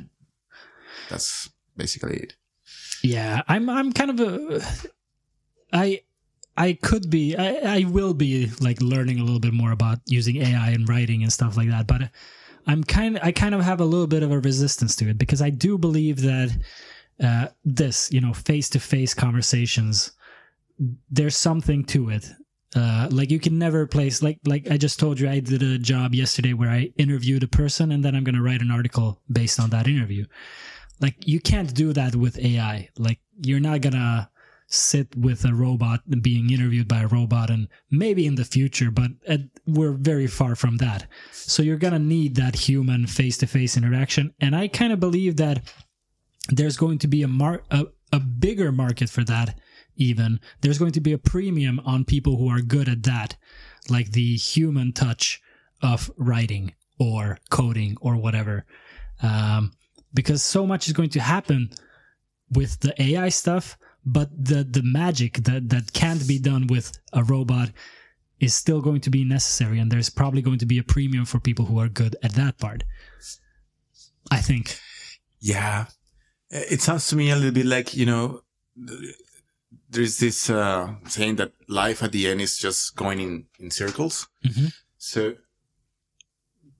that's basically it. Yeah, I'm I'm kind of a I I could be I, I will be like learning a little bit more about using AI and writing and stuff like that, but I'm kind I kind of have a little bit of a resistance to it because I do believe that uh, this, you know, face to face conversations, there's something to it. Uh, like you can never place like like I just told you I did a job yesterday where I interviewed a person and then I'm gonna write an article based on that interview like you can't do that with AI. Like you're not gonna sit with a robot being interviewed by a robot and maybe in the future, but we're very far from that. So you're gonna need that human face-to-face interaction. And I kind of believe that there's going to be a mar- a, a bigger market for that even there's going to be a premium on people who are good at that like the human touch of writing or coding or whatever um, because so much is going to happen with the AI stuff, but the the magic that that can't be done with a robot is still going to be necessary, and there's probably going to be a premium for people who are good at that part. I think. Yeah. It sounds to me a little bit like, you know, there's this uh, saying that life at the end is just going in, in circles. Mhm. So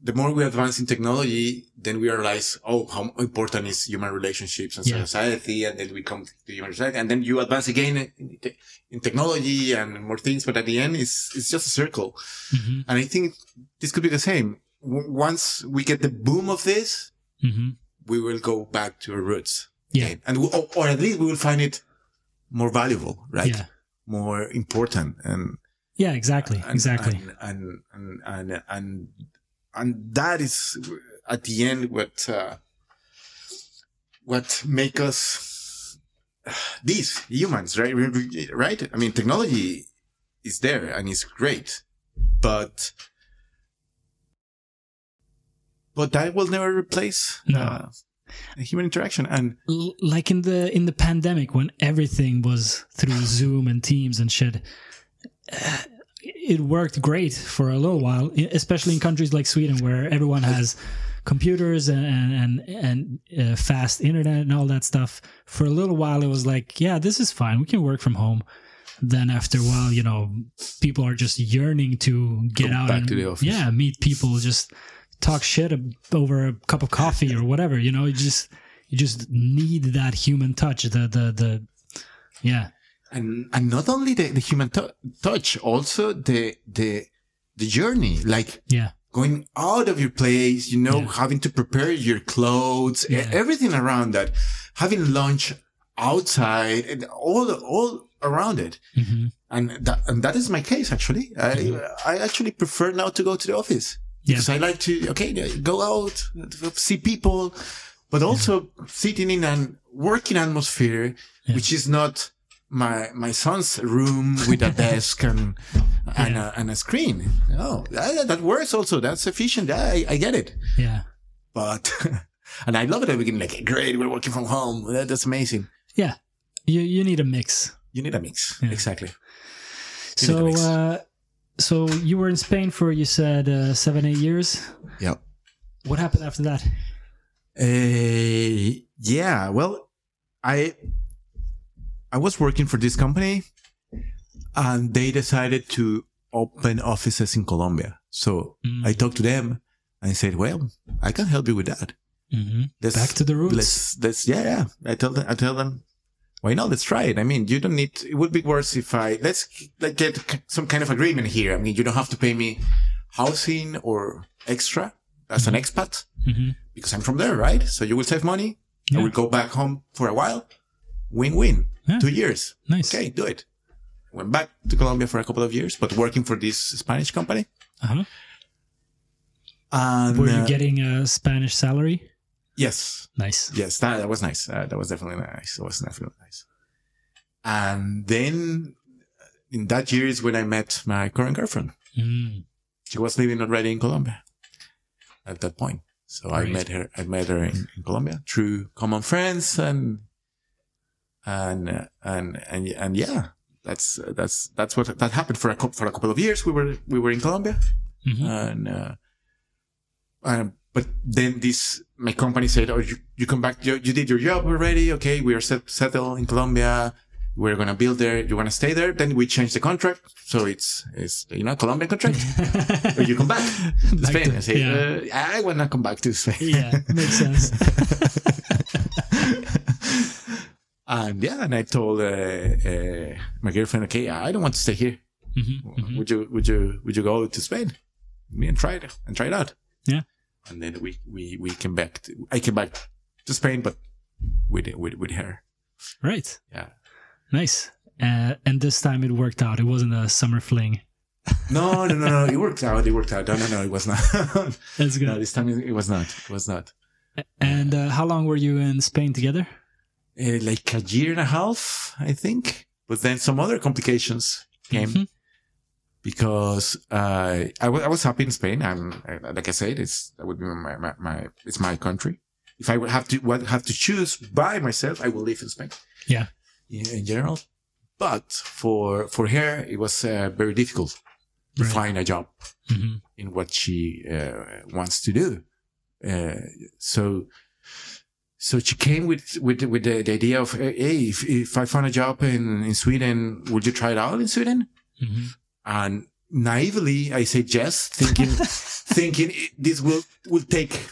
the more we advance in technology, then we realize, oh, how important is human relationships and Yeah. society. And then we come to human society and then you advance again in, te- in technology and more things. But at the end, it's, it's just a circle. hmm And I think this could be the same. W- once we get the boom of this, hmm we will go back to our roots. Yeah. again. And we, or, or at least we will find it more valuable, right? Yeah. More important and, Yeah. Exactly. and exactly. and, and, and, and, and, and that is at the end what, uh, what make us these humans, right? Right? I mean, technology is there and it's great, but but that will never replace No. uh, human interaction. And L- like in the in the pandemic when everything was through Zoom and Teams and shit. uh, It worked great for a little while, especially in countries like Sweden where everyone has computers and and and, and uh, fast internet and all that stuff. For a little while, it was like, yeah, this is fine. We can work from home. Then after a while, you know, people are just yearning to get Go out back and to the office. yeah, meet people, just talk shit over a cup of coffee or whatever. You know, you just you just need that human touch. The the the yeah and and not only the, the human tou- touch, also the the the journey, like yeah going out of your place, you know, Yeah. having to prepare your clothes, Yeah. everything around that, having lunch outside, and all all around it. hmm And that and that is my case actually. I I actually prefer now to go to the office Yeah. I like to okay go out, see people, but also sitting in an working atmosphere, Yeah. which is not my my son's room with a desk and and, Yeah. a, and a screen. Oh, that, that works also. That's efficient. I, I get it. yeah But and I love it at the beginning. Like great, we're working from home. That, that's amazing. yeah. You you need a mix. You need a mix. Yeah. Exactly. You So uh, so you were in Spain for you said uh, seven eight years. Yep. What happened after that? Uh, yeah. Well, I I was working for this company, and they decided to open offices in Colombia. So Mm. I talked to them and I said, "Well, I can help you with that. Mm -hmm. Back to the roots. Let's let's yeah yeah." I tell them I tell them. Why not? Let's try it. I mean, you don't need. It would be worse if I let's like get some kind of agreement here. I mean, you don't have to pay me housing or extra as an expat Mhm. because I'm from there, right? So you will save money. Yeah. I will go back home for a while. Win win. Yeah. Two years. Nice. Okay, do it. Went back to Colombia for a couple of years, but working for this Spanish company. Uh-huh. And Were you uh, getting a Spanish salary? Yes, Nice. yes, that, that was nice. Uh, that was definitely nice. It was definitely nice. And then uh, in that year is when I met my current girlfriend. Mm. She was living already in Colombia at that point. So I met her, I met her in, in Colombia through common friends and, and, uh, and, and, and yeah, that's, that's, that's what, that happened for a couple, for a couple of years. We were, we were in Colombia Mhm. and, uh, um, but then this, my company said, oh, you, you come back, you, you did your job already. Okay. We are set, settled in Colombia. We're going to build there. You want to stay there? Then we change the contract. So it's, it's, you know, Colombian contract. or you come back to Back Spain. to- I say, yeah. uh, I want to come back to Spain. yeah, makes sense. and yeah, and I told uh, uh, my girlfriend, okay, I don't want to stay here. Mhm, mhm. Would you, would you, would you go to Spain? Me and try it and try it out. Yeah. And then we, we, we came back to, I came back to Spain, but with, with, with her. Right. Yeah. Nice. Uh, and this time it worked out. It wasn't a summer fling. No, no, no, no. It worked out. It worked out. No, no, no. It was not. That's good. no, this time it was not. It was not. And uh, how long were you in Spain together? uh, like a year and a half, I think. But then some other complications came Mhm. Because uh, I wa- I was happy in Spain. Uh, like I said, it's that would be my, my, my it's my country. If I would have to would have to choose by myself, I will live in Spain. Yeah. in, in general. But for for her, it was uh, very difficult to Right. find a job Mhm. in what she uh, wants to do. Uh, so, so she came with with with the, the idea of, hey, if, if I find a job in in Sweden, would you try it out in Sweden? Mhm. And naively, I said yes, thinking thinking it- this will will take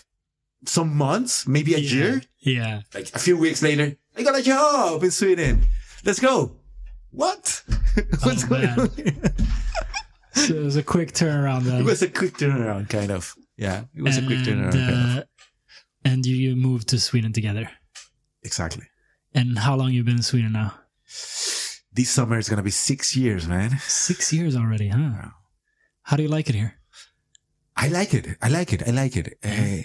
some months, maybe a Yeah. year. Yeah. Like a few weeks later, I got a job in Sweden. Let's go. What? What's going man. on? So it was a quick turnaround then. It was a quick turnaround, kind of. Yeah, it was a quick and, turnaround. kind of. uh, and you, you moved to Sweden together. Exactly. And how long you been in Sweden now? This summer is gonna be six years, man. Six years already, huh? How do you like it here? I like it. I like it. I like it. Uh,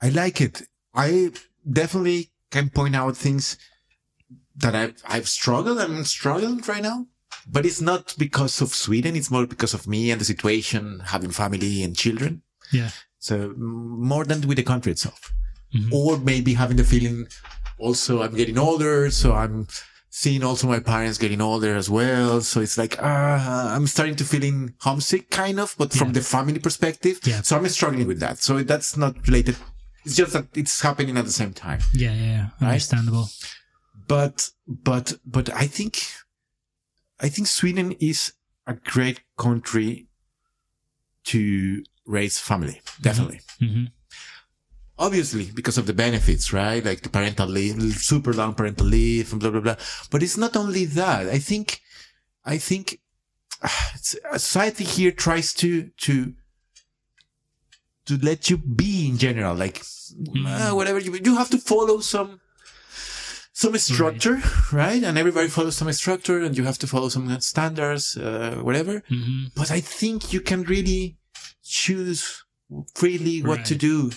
I like it. I definitely can point out things that I've, I've struggled and struggled right now. But it's not because of Sweden. It's more because of me and the situation, having family and children. Yeah. So more than with the country itself. Mhm. Or maybe having the feeling also I'm getting older. So I'm seeing also my parents getting older as well. So it's like, uh, I'm starting to feeling homesick kind of, but from the family perspective. Yeah. So I'm struggling with that. So that's not related. It's just that it's happening at the same time. Yeah, yeah, yeah. Right? Understandable. But, but, but I think, I think Sweden is a great country to raise family. Definitely. hmm obviously because of the benefits, right? Like the parental leave, super long parental leave and blah, blah, blah. But it's not only that. I think, I think ah, society here tries to, to, to let you be in general, like uh, whatever you, you have to follow some, some structure, right? And everybody follows some structure and you have to follow some standards, uh, whatever hmm but I think you can really choose freely what to do.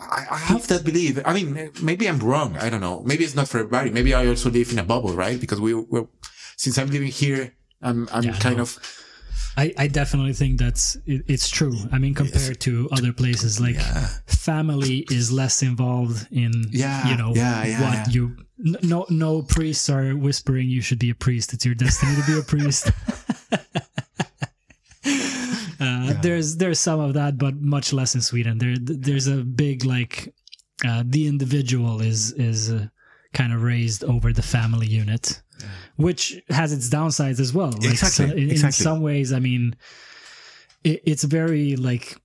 I, I have that belief. I mean, maybe I'm wrong. I don't know. Maybe it's not for everybody. Maybe I also live in a bubble, right? Because we were, since I'm living here, I'm, I'm Yeah, kind know. of, I, I definitely think that's it, it's true. I mean, compared to other places, like yeah, family is less involved in Yeah, you know yeah, yeah, what you no no priests are whispering you should be a priest. It's your destiny to be a priest. There's there's some of that, but much less in Sweden. There there's a big like uh, the individual is is uh, kind of raised over the family unit, which has its downsides as well. Like, Exactly, so in, in some ways, I mean, it, it's very like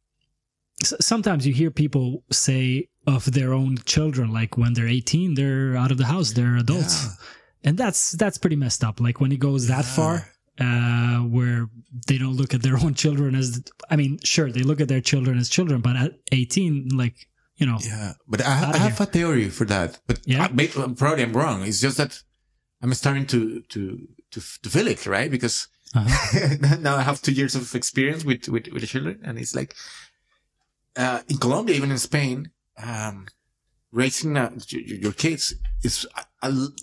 sometimes you hear people say of their own children, like when they're 18, they're out of the house, they're adults, Yeah. and that's that's pretty messed up. Like when it goes that far, uh, where they don't look at their own children as, I mean, sure they look at their children as children, but at 18, like you know, yeah. But I, ha- I have a theory for that. But Yeah? I, probably I'm wrong. It's just that I'm starting to, to, to, to feel it, right? Because uh-huh. now I have two years of experience with, with, with the children and it's like, uh, in Colombia, even in Spain, um, raising uh, your, your kids is,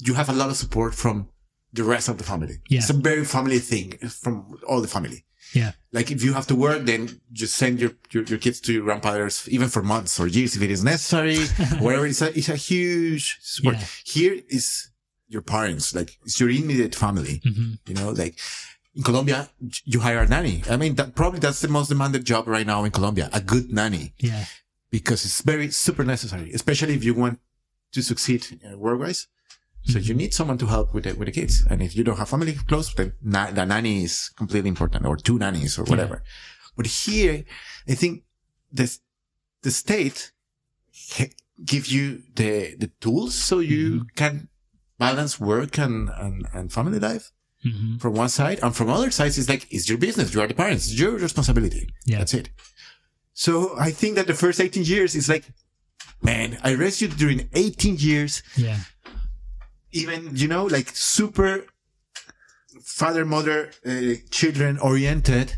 you have a lot of support from the rest of the family. Yeah. It's a very family thing from all the family. yeah, Like if you have to work, then just send your, your, your kids to your grandfathers, even for months or years if it is necessary, whatever. It's a, it's a huge support. Yeah. Here is your parents, like it's your immediate family. hmm You know, like in Colombia, you hire a nanny. I mean, that probably that's the most demanded job right now in Colombia, a good nanny, yeah, because it's very super necessary, especially if you want to succeed uh, work-wise. So you need someone to help with the, with the kids. And if you don't have family close, then na- the nanny is completely important or two nannies or whatever. But here, I think the, the state give you the, the tools so you can balance work and, and, and family life hmm from one side. And from other sides, it's like, it's your business. You are the parents. It's your responsibility. Yeah. That's it. So I think that the first 18 years is like, man, I raised you during 18 years yeah, even you know like super father mother uh, children oriented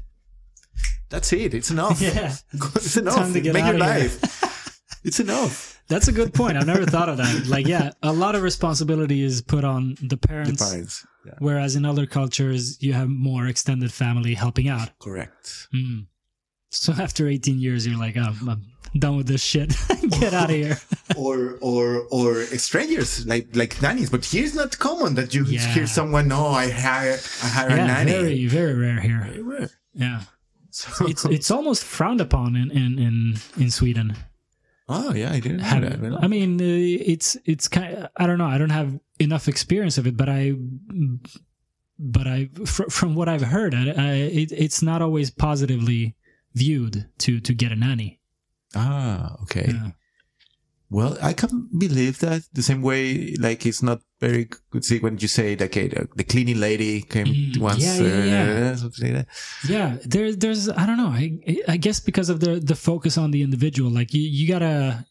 that's it it's enough yeah. it's enough Time to get make your life it's enough That's a good point. I've never thought of that. Like, yeah, a lot of responsibility is put on the the parents, parents yeah whereas in other cultures you have more extended family helping out. correct Mm. So after 18 years, you're like, oh, I'm done with this shit. Get out of here. or or or strangers like like nannies but here it's not common that you Yeah. hear someone no i hire i hire a yeah, nanny very, very rare here. Very rare. Yeah, so it's it's almost frowned upon in in in, in Sweden. oh yeah i didn't Have- that I mean, uh, it's it's kind. I don't know. I don't have enough experience of it, but I, but I fr- from what I've heard, I, I, it, it's not always positively viewed to to get a nanny. Ah okay Yeah. Well, I can believe that the same way, like it's not very good. See, when you say like okay, the, cleaning lady came Mm, once, yeah, yeah, yeah. uh, something like that. Yeah, there, there's I don't know. I I guess because of the the focus on the individual, like you, you gotta.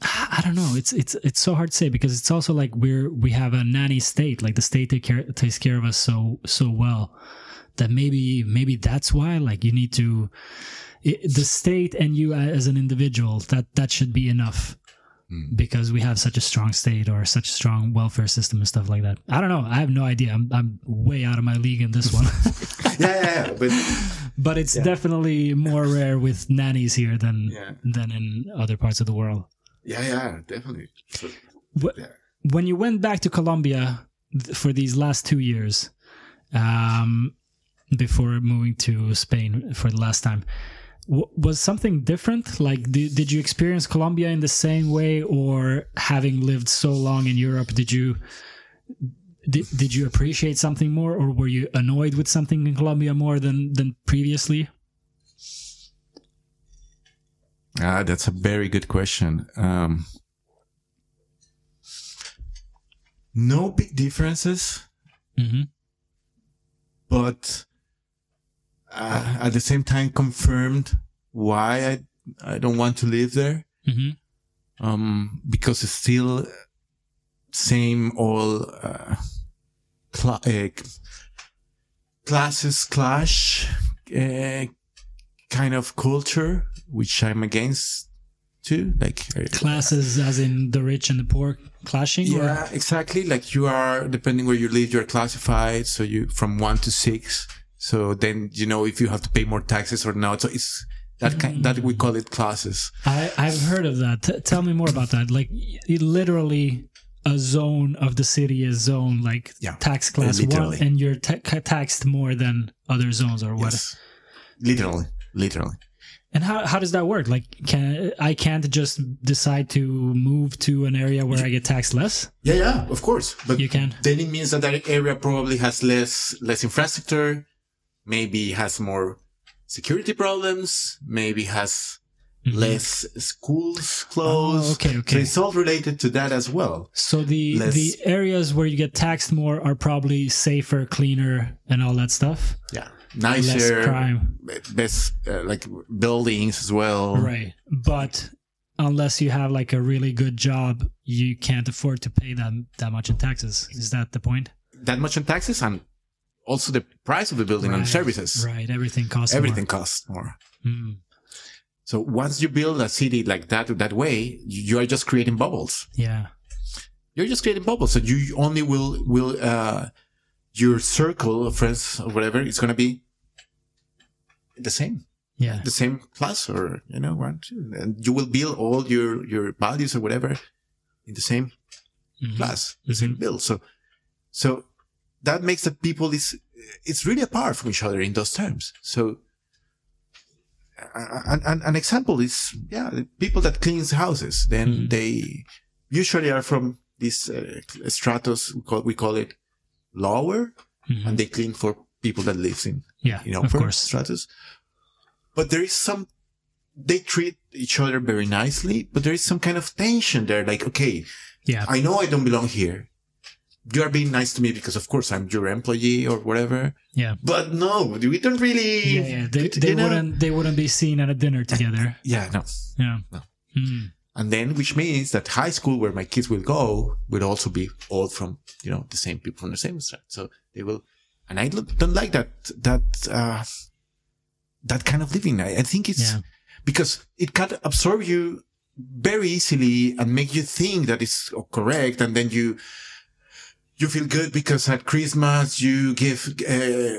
I don't know. It's it's it's so hard to say because it's also like we're we have a nanny state. Like the state take care takes care of us so so well that maybe maybe that's why like you need to it, the state and you as an individual that that should be enough Mm. because we have such a strong state or such a strong welfare system and stuff like that. I don't know. I have no idea. I'm, I'm way out of my league in this one. yeah, yeah, yeah, but but it's Yeah. definitely more rare with nannies here than Yeah. than in other parts of the world. yeah, yeah, definitely. So, Wh- Yeah. When you went back to Colombia for these last two years, um, before moving to Spain for the last time, w- was something different? Like, did, did you experience Colombia in the same way, or having lived so long in Europe, did you? Did, did you appreciate something more or were you annoyed with something in Colombia more than than previously? Ah, that's a very good question. Um, no big differences, mm-hmm. but uh, at the same time confirmed why I I don't want to live there. hmm Um, because it's still same old uh, cla- uh, classes clash uh, kind of culture, which I'm against too. Like uh, Classes, as in the rich and the poor, clashing. or- Yeah, exactly. Like you are, depending where you live, you're classified. So you from one to six. So then you know if you have to pay more taxes or not. So it's that kind that we call it classes. I, I've heard of that. T- tell me more about that. Like, literally, a zone of the city is zone like Yeah, tax class one, and you're ta- taxed more than other zones or what? Yes, literally, literally. And how how does that work? Like, can I can't just decide to move to an area where I get taxed less? Yeah, yeah, of course. But You can. then it means that that area probably has less less infrastructure, maybe has more security problems, maybe has Mhm. less schools closed. Oh, okay, So it's all related to that as well. So the less- the areas where you get taxed more are probably safer, cleaner, and all that stuff. Yeah, Less nicer, crime. best uh, like buildings as well. Right. But unless you have like a really good job, you can't afford to pay that that much in taxes. Is that the point? That much in taxes and also the price of the building and services. Right. Everything costs Everything costs more. More. Mm. So once you build a city like that that way, you you are just creating bubbles. Yeah. You're just creating bubbles. So you only will will uh your circle of friends or whatever is gonna be the same. Yeah. the same class or you know one two and you will build all your your values or whatever in the same Mhm. class the same build so so that makes the people is it's really apart from each other in those terms so an, an, an example is yeah people that cleans houses then Mhm. they usually are from this uh, stratus we call, we call it lower Mhm. and they clean for people that lives in Yeah. you know, of course. stratus. But there is some, they treat each other very nicely, but there is some kind of tension there. Like, okay, Yeah. I know I don't belong here. You are being nice to me because of course I'm your employee or whatever. Yeah. But no, we don't really. Yeah. yeah. They, they wouldn't they wouldn't be seen at a dinner together. Yeah, no. Yeah. No. Mm. And then, which means that high school where my kids will go will also be all from, you know, the same people from the same strat. So they will, and I don't don't like that, that, uh, that kind of living. I, I think it's Yeah. because it can absorb you very easily and make you think that it's correct. And then you, you feel good because at Christmas you give, uh,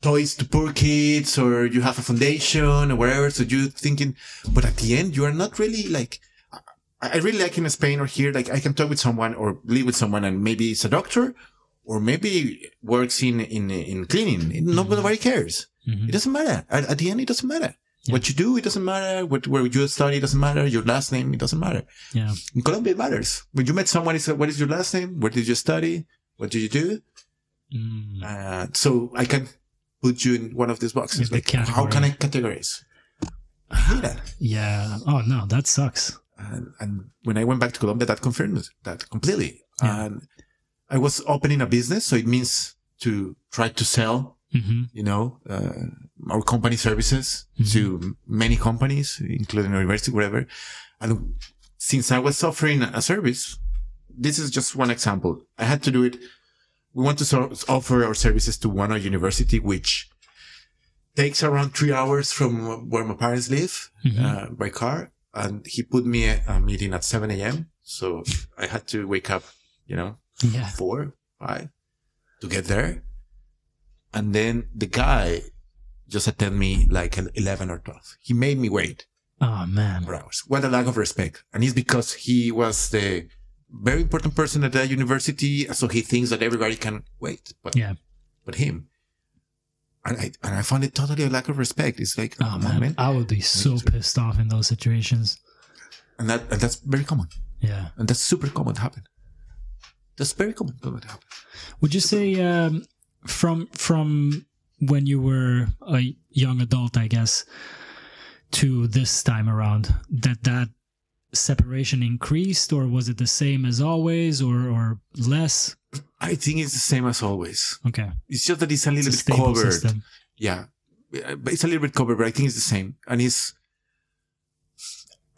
toys to poor kids or you have a foundation or wherever. So you're thinking, but at the end, you are not really like, I really like in Spain or here, like I can talk with someone or live with someone and maybe it's a doctor or maybe works in, in, in cleaning. Nobody cares. Mhm. It doesn't matter. At, at the end, it doesn't matter. What you do, it doesn't matter. What, where you study, it doesn't matter. Your last name, it doesn't matter. Yeah. In Colombia, it matters. When you met someone, it's what is your last name? Where did you study? What did you do? Mm. Uh, so I can put you in one of these boxes. In the how can I categorize? I hate that. Yeah. Oh no, that sucks. And, and when I went back to Colombia, that confirmed that completely. Yeah. And I was opening a business. So it means to try to sell, hmm you know, uh, our company services Mhm. to many companies, including university, whatever. And since I was offering a service, this is just one example. I had to do it. We want to so- offer our services to one university, which takes around three hours from where my parents live Mhm. uh, by car. and he put me a, a meeting at 7 a.m. So I had to wake up, you know, Yeah. four, five to get there. And then the guy just attended me like 11 or 12. He made me wait Oh man. for hours. What a lack of respect. And it's because he was the very important person at that university. So he thinks that everybody can wait, but, Yeah. but him. And I, and I found it totally a lack of respect. It's like, Oh man. I would be so pissed off in those situations. And that, and that's very common. Yeah. And that's super common to happen. That's very common to happen. Would you say um, from from when you were a young adult, I guess, to this time around, that that separation increased, or was it the same as always, or or less? I think it's the same as always. Okay, It's just that it's a it's little a bit covered. system. Yeah. But it's a little bit covered, but I think it's the same. And it's,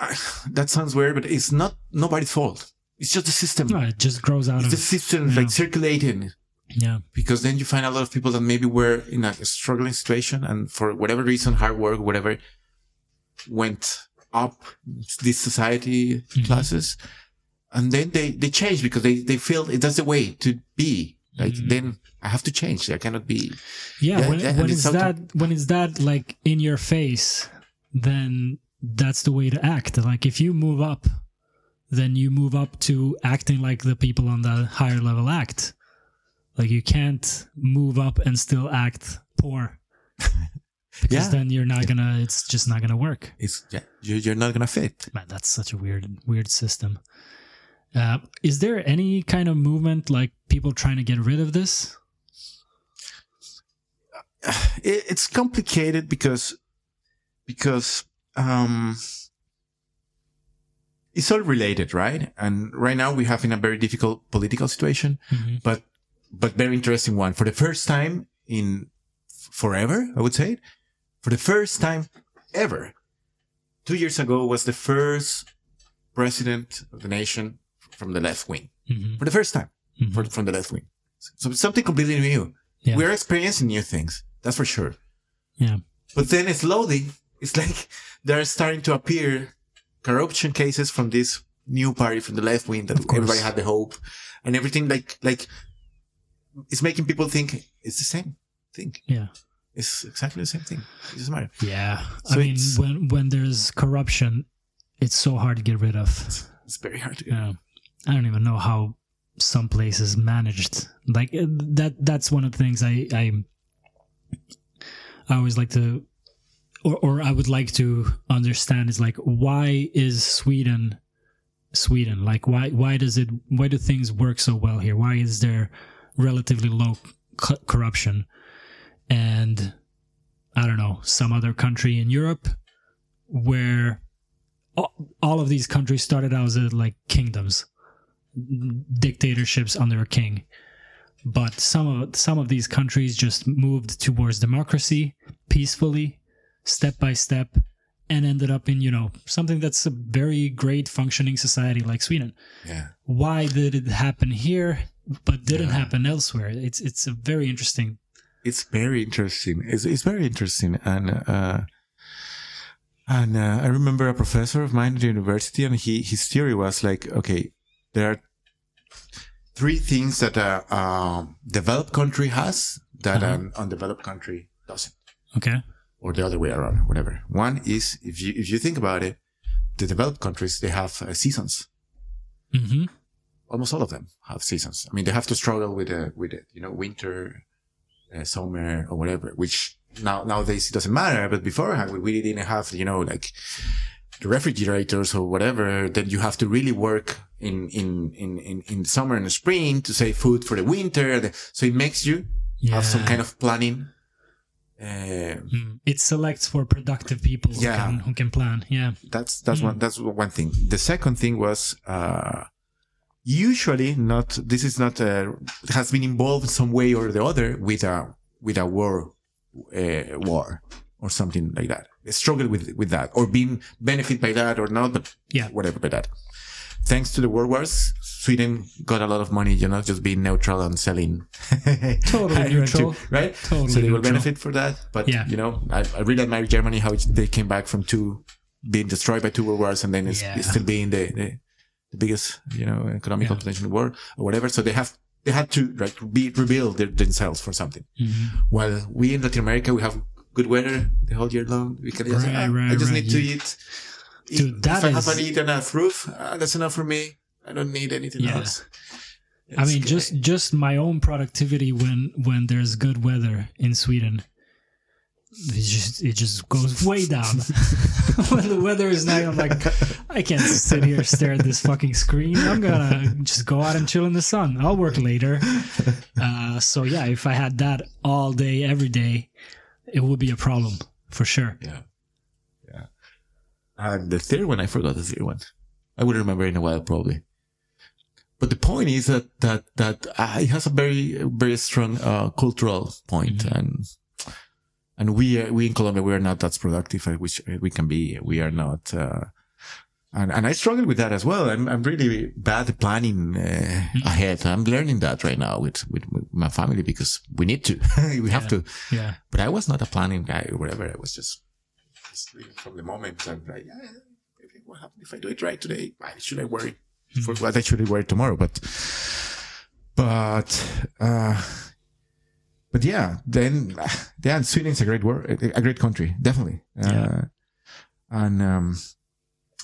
I, that sounds weird, but it's not nobody's fault. It's just the system. No, it just grows out It's of the system yeah. like circulating yeah, because then you find a lot of people that maybe were in a struggling situation and for whatever reason, hard work, whatever, went up these society Mhm. classes. And then they, they change because they, they feel it, that's the way to be. Like Mhm. then I have to change. I cannot be. yeah. Yeah, when yeah, when it's it's that when it's that like in your face, then that's the way to act. Like if you move up, then you move up to acting like the people on the higher level act. Like you can't move up and still act poor. Because Yeah. then you're not gonna it's just not gonna work. It's, yeah, you- you're not going to fit. Man, that's such a weird weird system. Uh, is there any kind of movement like people trying to get rid of this? it, it's complicated because because um it's all related right and right now we have in a very difficult political situation Mhm. but but very interesting one. For the first time in forever i would say for the first time ever. Two years ago was the first president of the nation from the left wing. Mhm. for the first time. Mhm. for, from the left wing. So it's something completely new. Yeah. we're experiencing new things that's for sure. Yeah. but then slowly, it's like there are starting to appear corruption cases from this new party from the left wing that everybody had the hope and everything like, like it's making people think it's the same thing. Yeah. It's exactly the same thing. It doesn't matter. Yeah. I So mean when when there's corruption, it's so hard to get rid of. It's very hard to Yeah. I don't even know how some places managed. Like uh, that that's one of the things I I I always like to or or I would like to understand is like why is Sweden Sweden? Like why why does it why do things work so well here? Why is there relatively low co- corruption? And I don't know, some other country in Europe where all, all of these countries started out as uh, like kingdoms, dictatorships under a king. But some of some of these countries just moved towards democracy peacefully, step by step, and ended up in you know something that's a very great functioning society like Sweden. Yeah. Why did it happen here, but didn't Yeah. happen elsewhere? It's it's a very interesting. It's very interesting. It's, it's very interesting. And, uh, and, uh, I remember a professor of mine at the university and he, his theory was like, okay, there are three things that a, um developed country has that Uh-huh. an undeveloped country doesn't. Okay. or the other way around, whatever. One is if you if you think about it, the developed countries they have uh, seasons. hmm Almost all of them have seasons. I mean, they have to struggle with uh, with it, you know, winter, uh, summer, or whatever. Which now nowadays it doesn't matter, but beforehand we we didn't have, you know, like the refrigerators or whatever. Then you have to really work in in in in, in summer and spring to save food for the winter. So it makes you Yeah. have some kind of planning. Uh, Mm. It selects for productive people who, can, who can plan. Yeah. that's that's one that's one thing. The second thing was uh usually not this is not uh, has been involved in some way or the other with a with a war uh, war or something like that. Struggle with with that or being benefit by that or not, but Yeah. whatever by that. Thanks to the world wars, Sweden got a lot of money, you know, just being neutral and selling. Totally neutral. right? Totally so they will neutral. benefit for that. But Yeah. you know, I, I really admire Germany how they came back from two being destroyed by two world wars and then it's, Yeah. it's still being the, the, the biggest, you know, economical Yeah. potential in the world or whatever. So they have, they had to like be, rebuild their, themselves for something. Mhm. While we in Latin America, we have good weather the whole year long. We can just, Right, "Ah, right, I just right. need to eat. Dude, that if I have is- an eat and a roof, uh, that's enough for me. I don't need anything Yeah. else. I mean, good. just just my own productivity when when there's good weather in Sweden, it just it just goes way down. when the weather is nice, I'm like, I can't sit here stare at this fucking screen. I'm gonna just go out and chill in the sun. I'll work later. Uh, so yeah, if I had that all day every day, it would be a problem for sure. Yeah. Yeah. And the third one, I forgot the third one. I would remember in a while, probably. But the point is that, that, that uh, it has a very, very strong, uh, cultural point. and, and we, are, we in Colombia, we are not that productive as which we can be. We are not, uh, and, and I struggle with that as well. I'm, I'm really bad at planning, uh, ahead. I'm learning that right now with, with, my family because we need to, we have Yeah. to. Yeah, But I was not a planning guy or whatever. I was just, just from the moment. And like, yeah, maybe what happened if I do it right today? Why should I worry for what I should worry tomorrow? But, but, uh, but yeah, then, yeah, Sweden's a great world, a great country, definitely. Yeah. Uh, and, um,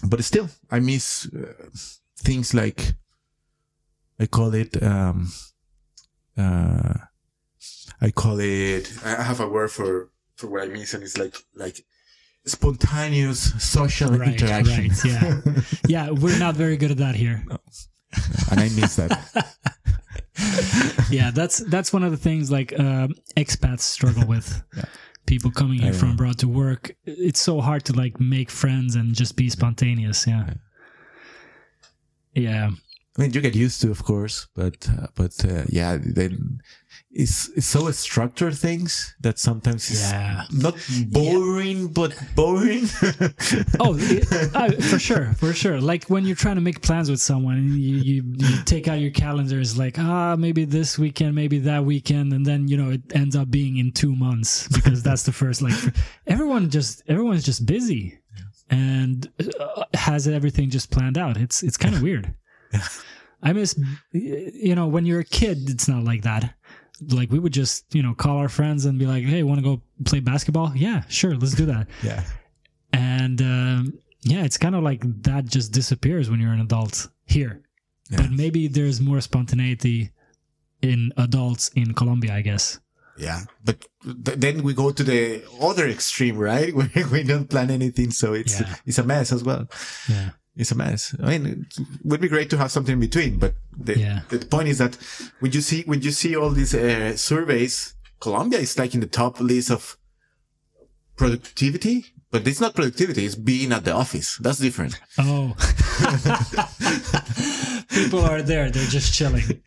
but still, I miss uh, things like, I call it, um, uh, I call it. I have a word for for what I miss, and it's like like spontaneous social Right, interaction. right, yeah. yeah. We're not very good at that here. and I miss that. yeah, that's that's one of the things like um, expats struggle with. Yeah. People coming here from abroad to work, it's so hard to like make friends and just be spontaneous. Yeah, yeah, I mean, you get used to, of course, but uh, but uh, yeah, then it's it's so structured things that sometimes it's Yeah. not boring, but boring. Oh, uh, for sure, for sure. Like when you're trying to make plans with someone, and you, you you take out your calendars, like ah, maybe this weekend, maybe that weekend, and then you know it ends up being in two months because that's the first. Like everyone just everyone's just busy and uh, has everything just planned out. It's it's kind of weird. I miss, you know, when you're a kid, it's not like that. Like we would just, you know, call our friends and be like, "Hey, want to go play basketball? Yeah, sure, let's do that." yeah, and um, yeah, it's kind of like that just disappears when you're an adult here. Yeah. But maybe there's more spontaneity in adults in Colombia, I guess. yeah. But th- then we go to the other extreme, right? We don't plan anything, so it's Yeah. it's a mess as well. Yeah, it's a mess. I mean, it would be great to have something in between, but the, Yeah. the point is that when you see when you see all these uh, surveys, Colombia is like in the top list of productivity, but it's not productivity; it's being at the office. That's different. Oh, people are there; they're just chilling.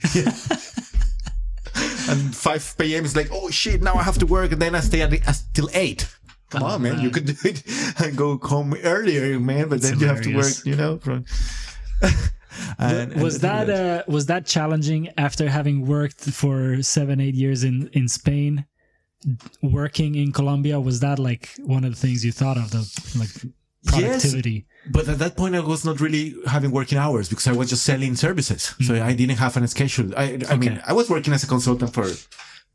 And 5 p.m. is like, oh shit, now I have to work, and then I stay at the, uh, till eight. Come Oh, on, man, you could do it and go home earlier, man. But That's then you have to work, you know. From and, and was that uh, was that challenging after having worked for seven, eight years in in Spain? Working in Colombia was that like one of the things you thought of the like productivity? But at that point, I was not really having working hours because I was just selling services. So I didn't have an schedule. I, I mean, I was working as a consultant for,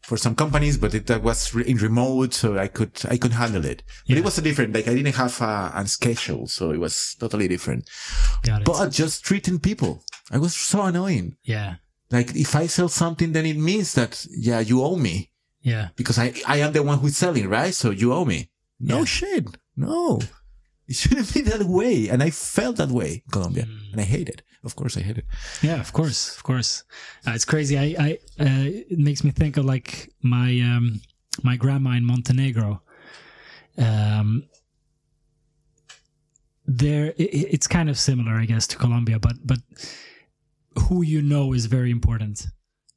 for some companies, but it that was in remote. So I could, I could handle it. But Yeah. it was a different, like I didn't have a, a schedule. So it was totally different, but just treating people. I was so annoying. yeah, Like if I sell something, then it means that, yeah, you owe me yeah. because I, I am the one who's selling, right? So you owe me. No Yeah. shit. No. It shouldn't be that way. And I felt that way in Colombia. Mm. And I hate it. Of course I hate it. Yeah, of course, of course. Uh, it's crazy. I, I, uh, it makes me think of like my, um, my grandma in Montenegro. Um, there, i i- it's kind of similar, I guess, to Colombia, but but who you know is very important.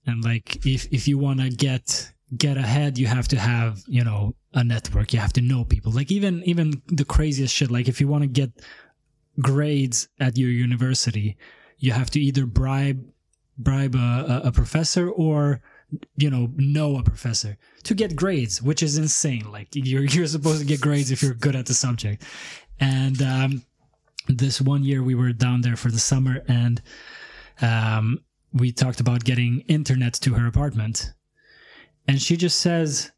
And like, if if you want to get get ahead, you have to have you know a network. You have to know people. Like even even the craziest shit. Like if you want to get grades at your university, you have to either bribe bribe a, a, professor or you know know a professor to get grades which is insane like you're you're supposed to get grades if you're good at the subject And um, this one year we were down there for the summer and um, we talked about getting internet to her apartment. And she just says,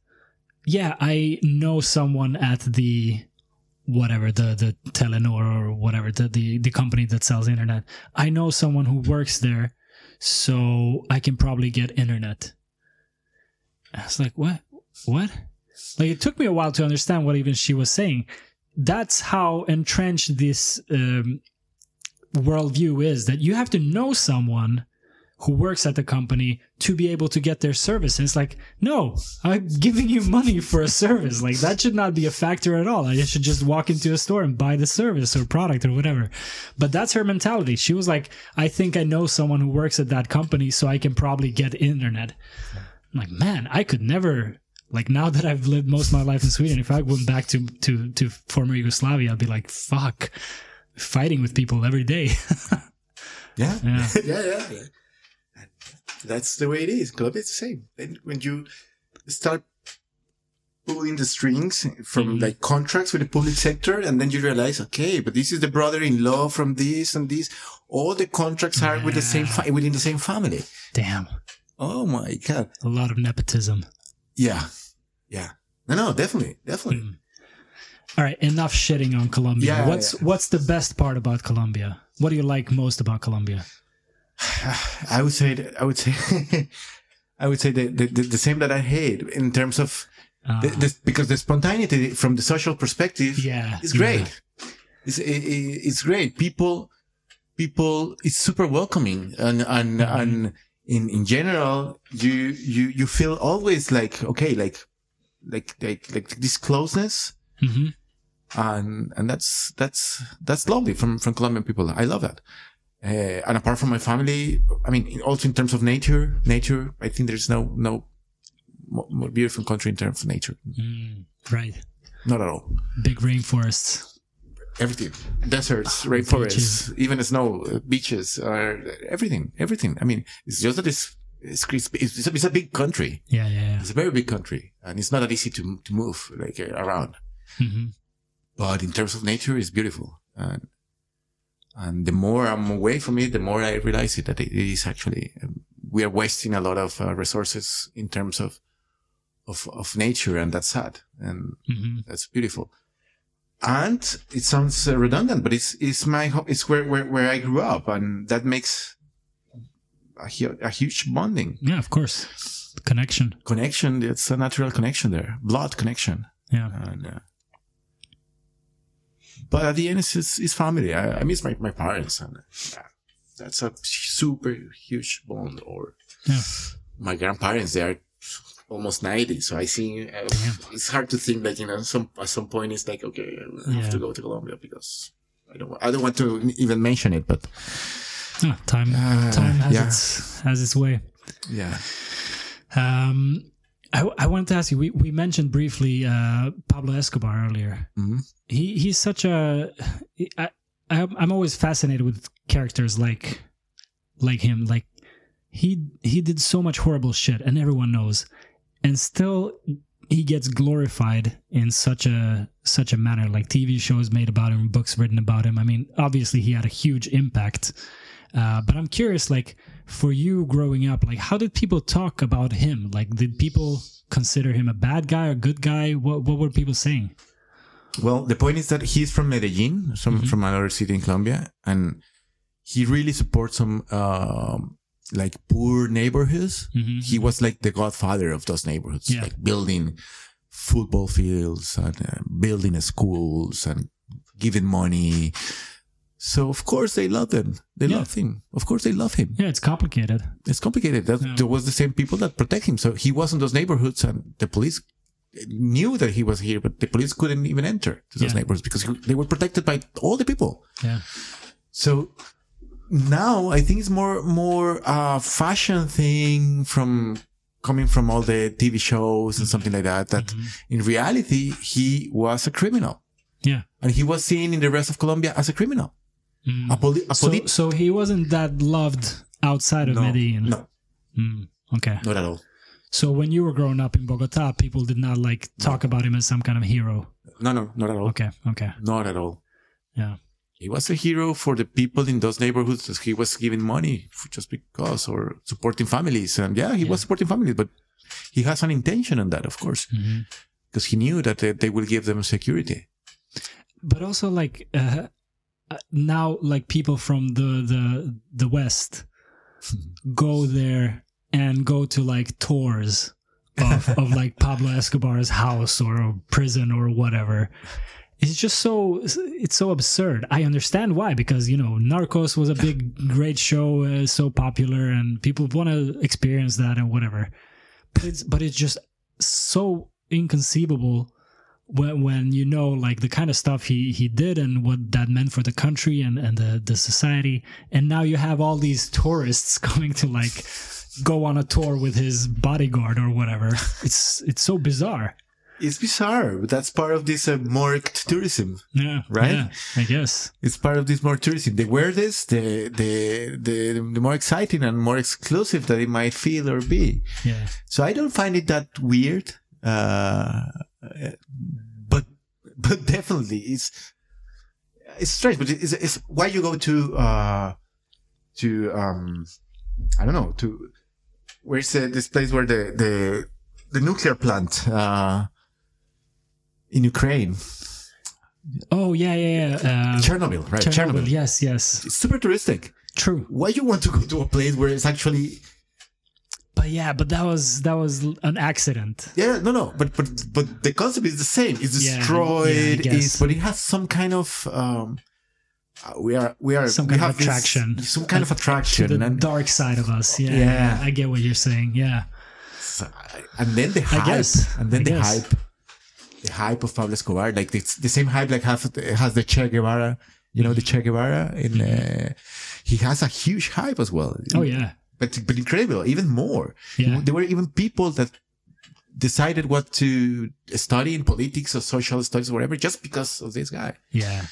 Yeah, I know someone at the whatever the the Telenor or whatever the, the the company that sells internet. I know someone who works there, so I can probably get internet. I was like, what? What? Like it took me a while to understand what even she was saying. That's how entrenched this um, worldview is that you have to know someone who works at the company to be able to get their service. And it's like, no, I'm giving you money for a service. Like that should not be a factor at all. I should just walk into a store and buy the service or product or whatever. But that's her mentality. She was like, I think I know someone who works at that company, so I can probably get internet. I'm like, man, I could never. Like now that I've lived most of my life in Sweden, if I went back to to to former Yugoslavia, I'd be like, fuck, fighting with people every day. Yeah. Yeah. yeah, yeah. And That's the way it is. Colombia is the same. Then when you start pulling the strings from Mhm. like contracts with the public sector, and then you realize, okay, but this is the brother-in-law from this and this. All the contracts are with the same fa- within the same family. Damn, Oh my god. a lot of nepotism. Yeah, yeah. No, no, definitely, definitely. Mm. All right, enough shitting on Colombia. Yeah, what's yeah. what's the best part about Colombia? What do you like most about Colombia? I would say, that, I would say, I would say the, the, the, same that I hate in terms of Uh, the, the, because the spontaneity from the social perspective yeah, is great. It's, it, it- it's great. People, people, it's super welcoming and, and, Mhm. and in, in general, you, you, you feel always like, okay, like, like, like, like this closeness. hmm And, and that's, that's, that's lovely from, from Colombian people. I love that. Uh, and apart from my family, I mean, also in terms of nature, nature, I think there's no, no more beautiful country in terms of nature. Mm, right. Not at all. Big rainforests. Everything. Deserts, rainforests, even snow, uh, beaches, everything, everything. I mean, it's just that it's, it's, crispy. it's, it's, a, it's a big country. Yeah, yeah, yeah. It's a very big country and it's not that easy to, to move like uh, around. hmm But in terms of nature, it's beautiful. And, and the more I'm away from it, the more I realize it that it is actually, um, we are wasting a lot of uh, resources in terms of, of, of nature and that's sad. And hmm that's beautiful. And it sounds uh, redundant, but it's, it's my, it's where, where, where I grew up and that makes a, hu- a huge bonding Yeah, of course. Connection. connection. It's a natural connection there, blood connection. Yeah. And, uh, but at the end, it's, it's, it's family. I, I miss my, my parents and that's a super huge bond or Yeah. my grandparents, they are almost 90. So I see, uh, it's hard to think that, you know, some, at some point it's like, okay, I have Yeah. to go to Colombia because I don't, I don't want to even mention it, but Ah, time. uh, time has yeah, its has its way. yeah. Um, I, I wanted to ask you. We, we mentioned briefly uh, Pablo Escobar earlier. Mhm. He he's such a. I, I'm I'm always fascinated with characters like like him. Like he he did so much horrible shit, and everyone knows, and still he gets glorified in such a such a manner. Like TV shows made about him, books written about him. I mean, obviously he had a huge impact. Uh, but I'm curious, like for you growing up, like how did people talk about him? Like, did people consider him a bad guy or good guy? What what were people saying? Well, the point is that he's from Medellin, some, Mhm. from another city in Colombia, and he really supports some, um, like poor neighborhoods. Mhm. He was like the godfather of those neighborhoods, Yeah. like building football fields and uh, building schools and giving money. So of course they love him. They Yeah. love him. Of course they love him. Yeah, it's complicated. It's complicated. That, Yeah. There was the same people that protect him. So he was in those neighborhoods and the police knew that he was here, but the police couldn't even enter to those Yeah. neighborhoods because they were protected by all the people. Yeah. So now I think it's more, more, uh, fashion thing from coming from all the TV shows and something like that, that Mhm. in reality, he was a criminal Yeah. and he was seen in the rest of Colombia as a criminal. Mm. A, poli- a So, so he wasn't that loved outside of no, Medellin. no, Mm, okay. not at all. So when you were growing up in Bogota, people did not like talk about him as some kind of hero. No, no, not at all. Okay. Okay. Not at all. Yeah. He was a hero for the people in those neighborhoods. He was giving money for just because or supporting families. And yeah, he Yeah. was supporting families, but he has an intention on that, of course, because he knew that they, they will give them security. But also like uh, now, like people from the the the West go there and go to like tours of, of like Pablo Escobar's house or prison or whatever. It's just so it's so absurd. I understand why because you know Narcos was a big great show, uh, so popular, and people want to experience that and whatever. But it's but it's just so inconceivable when when you know like the kind of stuff he he did and what that meant for the country and and the the society and now you have all these tourists coming to like go on a tour with his bodyguard or whatever it's it's so bizarre It's bizarre, but that's part of this uh, more tourism. yeah Right? yeah, i guess It's part of this more tourism. The weirdest, the, the, the, the more exciting and more exclusive that it might feel or be. yeah So I don't find it that weird. Uh, but, but definitely it's, it's strange, but it's, it's why you go to, uh, to, um, I don't know, to, where's uh, this place where the, the, the nuclear plant, uh, in Ukraine, oh yeah yeah yeah uh, Chernobyl, right? Chernobyl, yes yes It's super touristic. true Why you want to go to a place where it's actually but yeah but that was that was an accident yeah no no but but but the concept is the same. It's destroyed. yeah, guess. it's but it has some kind of um. uh, We are we are Some we kind of have this- attraction. some kind of to attraction, the and dark side of us yeah, Yeah. i get what you're saying yeah and then the hype, guess. and then I the guess. hype, the hype of Pablo Escobar, like it's the same hype like has has the Che Guevara. You know the Che Guevara in. Uh, he has a huge hype as well. oh yeah but but incredible, even more. Yeah. There were even people that decided what to study in politics or social studies or whatever just because of this guy. yeah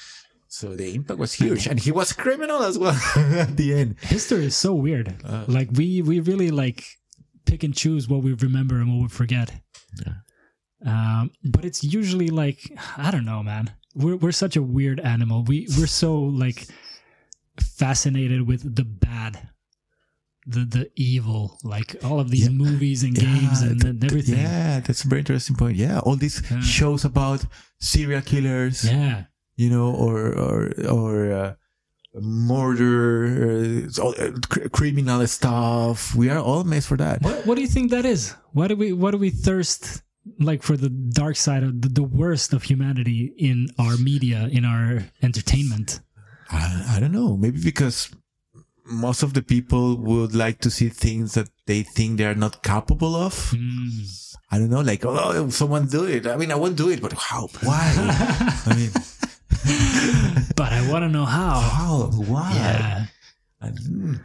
So the impact was huge, and he was criminal as well at the end. history is so weird Uh. like we we really like pick and choose what we remember and what we forget Yeah. um but it's usually like i don't know man we're we're such a weird animal we we're so like fascinated with the bad the the evil like all of these Yeah. movies and games and, and everything Yeah, that's a very interesting point. Yeah, all these Yeah. shows about serial killers, yeah you know, or or or uh, murder, uh, uh, cr- criminal stuff. We are all made for that. what what do you think that is why do we why do we thirst like for the dark side of the, the worst of humanity in our media in our entertainment I, I don't know. Maybe because most of the people would like to see things that they think they are not capable of. Mm. I don't know, like, oh, someone do it. I mean, I won't do it, but how? Why? I mean, but I want to know how. how? Why? Yeah. I, mm,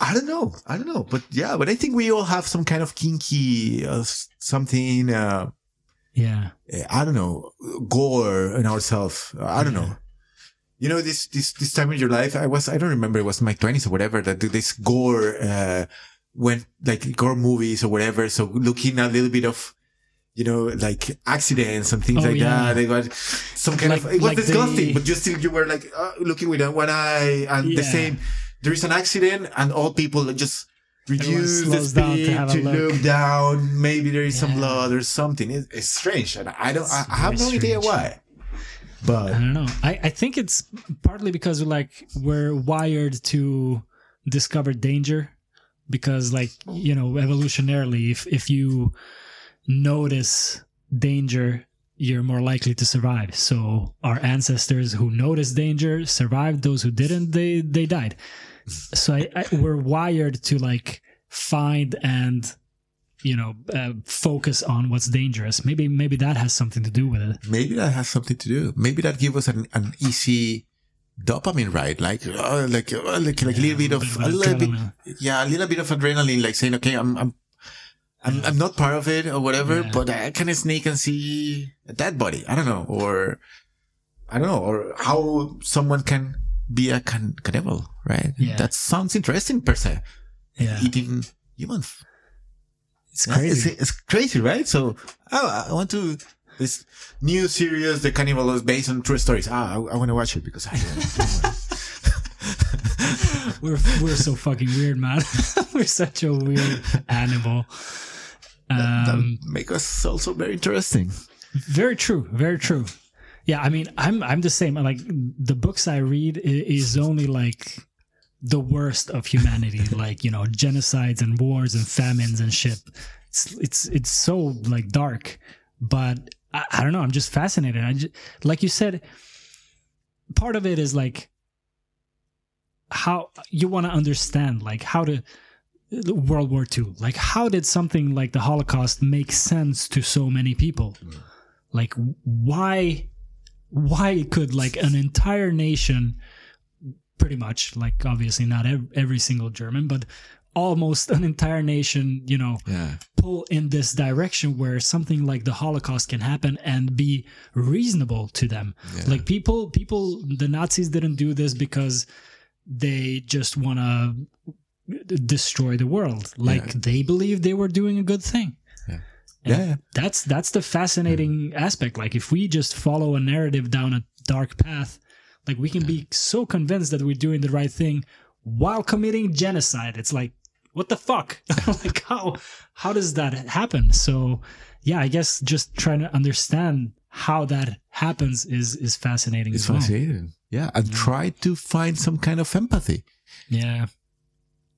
I don't know. I don't know. But yeah, but I think we all have some kind of kinky, uh, something, uh, Yeah. I don't know, gore in ourselves. I don't know. You know, this, this, this time in your life, I was, I don't remember, it was my twenties or whatever, that this gore, uh, went like gore movies or whatever. So looking a little bit of, you know, like accidents and things Oh, like yeah. that. They got some kind Like- of, it was like disgusting, they- but you still, you were like, uh, looking with one eye and the same. There is an accident and all people just reduce the down to speed to, look. look down. Maybe there is some Yeah. blood or something. It, it's strange. And I don't, I, I have no very idea why. But I don't know. I, I think it's partly because like we're wired to discover danger because like, you know, evolutionarily if if you notice danger, you're more likely to survive. So our ancestors who noticed danger survived, those who didn't, they they died. So I, I, we're wired to like find and you know uh, focus on what's dangerous. Maybe maybe that has something to do with it. maybe that has something to do. Maybe that gives us an, an easy dopamine ride, like uh, like uh, like like a little bit of bit of a little bit, yeah, a little bit of adrenaline, like saying, okay, I'm I'm I'm, I'm not part of it or whatever, Yeah. but I can sneak and see a dead body. I don't know, or I don't know, or how someone can be a can- cannibal, right? Yeah. That sounds interesting per se. Yeah, Eating humans. It's crazy. It's, it's crazy, right? So oh, I want to this new series, The Cannibal, is based on true stories. Ah, I, I want to watch it because I. we're we're so fucking weird, man. we're such a weird animal. that Um, make us also very interesting. very true. Very true. Yeah, I mean, I'm I'm the same. Like the books I read is only like the worst of humanity, like you know, genocides and wars and famines and shit. It's it's it's so like dark, but I, I don't know. I'm just fascinated. I just, like you said, part of it is like how you want to understand, like how to World War II. Like, how did something like the Holocaust make sense to so many people? Mm. Like, why, why could like an entire nation, pretty much, like obviously not ev- every single German, but almost an entire nation, you know, Yeah. pull in this direction where something like the Holocaust can happen and be reasonable to them. Yeah. Like people, people, the Nazis didn't do this because they just want to destroy the world. Like Yeah. they believe they were doing a good thing. Yeah. That's that's the fascinating aspect. Like if we just follow a narrative down a dark path, like we can be so convinced that we're doing the right thing while committing genocide. It's like what the fuck? like how how does that happen? So yeah, I guess just trying to understand how that happens is is fascinating It's as well. fascinating. Yeah. And try to find some kind of empathy, Yeah.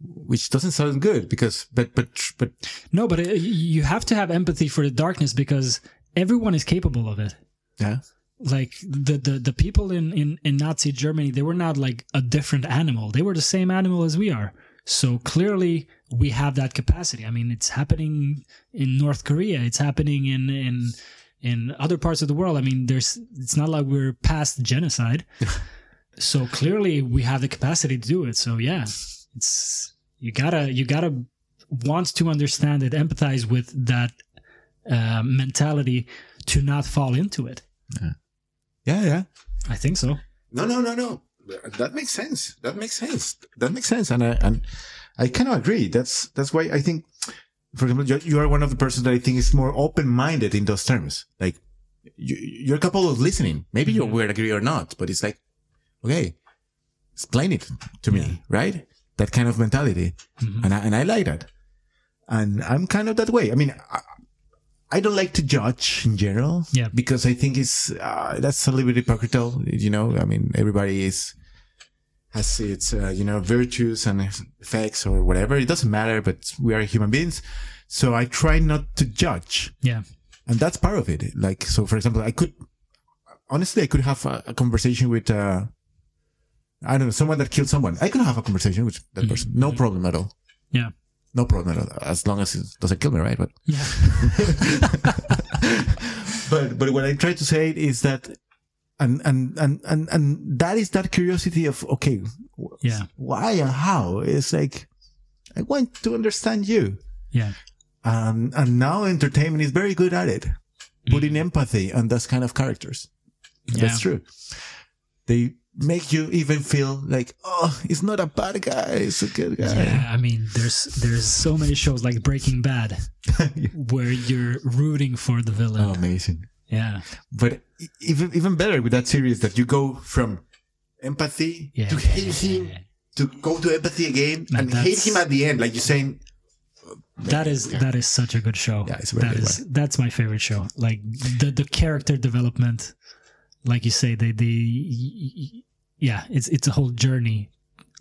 which doesn't sound good because, but, but, but, No, but uh, it, you have to have empathy for the darkness because everyone is capable of it. yeah. Like the the, the people in, in, in Nazi Germany, they were not like a different animal. They were the same animal as we are. So clearly we have that capacity. I mean, it's happening in North Korea. It's happening in in in other parts of the world. I mean, there's it's not like we're past genocide. so clearly we have the capacity to do it. So yeah, it's you gotta you gotta want to understand it, empathize with that uh, mentality to not fall into it. Yeah. Yeah. Yeah. I think so. No, no, no, no. That makes sense. That makes sense. That makes sense. And I, and I kind of agree. That's, that's why I think, for example, you, you are one of the persons that I think is more open-minded in those terms. Like you, you're capable of listening. Maybe you Mhm. will agree or not, but it's like, okay, explain it to me, Yeah. right? That kind of mentality. Mhm. And I, and I like that. And I'm kind of that way. I mean, I, don't like to judge in general. Yeah. Because I think it's, uh, that's a little bit hypocritical. You know, I mean, everybody is, has its, uh, you know, virtues and effects or whatever. It doesn't matter, but we are human beings. So I try not to judge. Yeah. And that's part of it. Like, so for example, I could, honestly, I could have a, a conversation with, uh, I don't know, someone that killed someone. I could have a conversation with that Mhm. person. No problem at all. Yeah. No problem at all. As long as it doesn't kill me, right? But, Yeah. but, but what I try to say is that, and, and, and, and, and that is that curiosity of, okay, Yeah. why and how? It's like, I want to understand you. Yeah. Um, and now entertainment is very good at it, putting empathy on those kind of characters. Yeah. That's true. They make you even feel like, oh, he's not a bad guy. He's a good guy. Yeah, I mean, there's there's so many shows like Breaking Bad where you're rooting for the villain. Oh, amazing. yeah, But even, even better with that series that you go from empathy yeah, to hate him to go to empathy again Man, and hate him at the end. Like you're saying, that is that is such a good show. Yeah, it's That good is that's my favorite show. Like the the character development, like you say, they they yeah, it's it's a whole journey.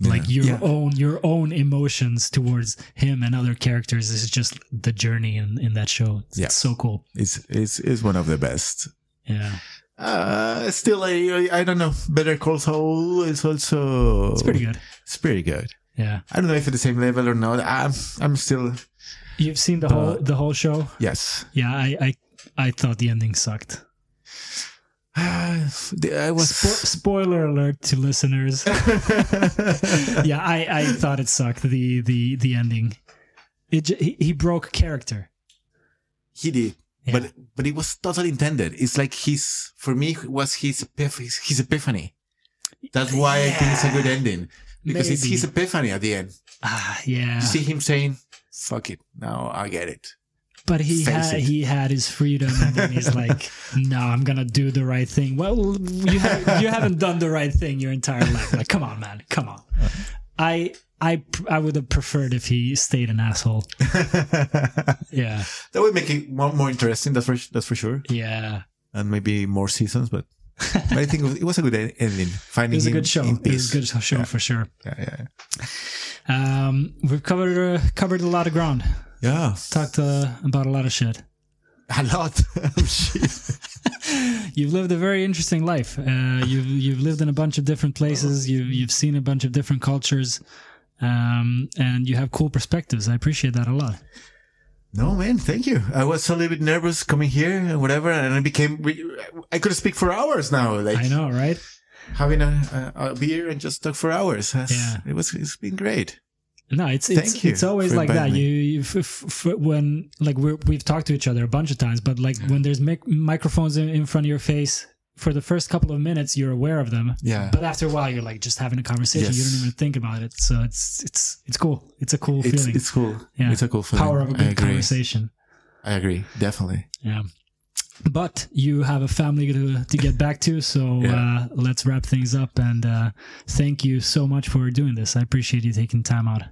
Like Yeah. your Yeah. own your own emotions towards him and other characters is just the journey in in that show. It's Yeah. so cool. it's, it's, it's one of the best. Yeah, Uh, still, I, I, I don't know. Better Call Saul is also. it's pretty good. It's pretty good. Yeah, I don't know if it's the same level or not. I'm, I'm still, you've seen the whole Uh, the whole show. yes. Yeah, I I I thought the ending sucked. I was. Spo- spoiler alert to listeners. yeah, I, I thought it sucked the the the ending. It j- he, he broke character. he did. Yeah. But, but it was totally intended. It's like his, for me, it was his, epiph- his, his epiphany. That's why I think it's a good ending. Because it's his epiphany at the end. Ah, yeah, You see him saying, fuck it. Now I get it. But he Face had it. he had his freedom, and then he's like, "No, I'm gonna do the right thing." Well, you have, you haven't done the right thing your entire life. Like, come on, man, come on. I I I would have preferred if he stayed an asshole. Yeah, that would make it more, more interesting. That's for that's for sure, yeah. and maybe more seasons. But, but I think it was, it was a good ending. Finding It was a him good show. It was a good show for sure. Yeah, yeah, Um, we've covered uh, covered a lot of ground. Yeah. Talked uh, about a lot of shit. A lot. Oh, shit. You've lived a very interesting life. Uh, you've you've lived in a bunch of different places. You've you've seen a bunch of different cultures, um, and you have cool perspectives. I appreciate that a lot. No, man, thank you. I was a little bit nervous coming here and whatever, and I became. I could speak for hours now. Like I know, right? having a, a, a beer and just talk for hours. Yeah. it was. It's been great. No, it's it's it's always like that. inviting You, you f- f- f- when like we're, we've talked to each other a bunch of times, but like when there's mic- microphones in, in front of your face for the first couple of minutes, you're aware of them. Yeah. But after a while, you're like just having a conversation. You don't even think about it. So it's it's it's cool. It's a cool It's feeling. it's cool. Yeah. It's a cool feeling. Power of a I good agree. conversation. I agree. Definitely. Yeah. But you have a family to, to get back to, so Yeah. uh, let's wrap things up. And uh, thank you so much for doing this. I appreciate you taking time out.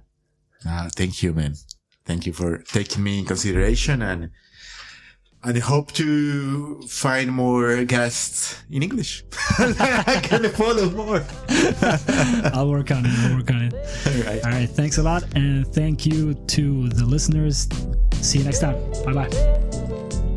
Ah, thank you, man. Thank you for taking me in consideration and and I hope to find more guests in English. I can follow more. I'll work on it. I'll work on it. All right. All right. Thanks a lot. And thank you to the listeners. See you next time. Bye bye.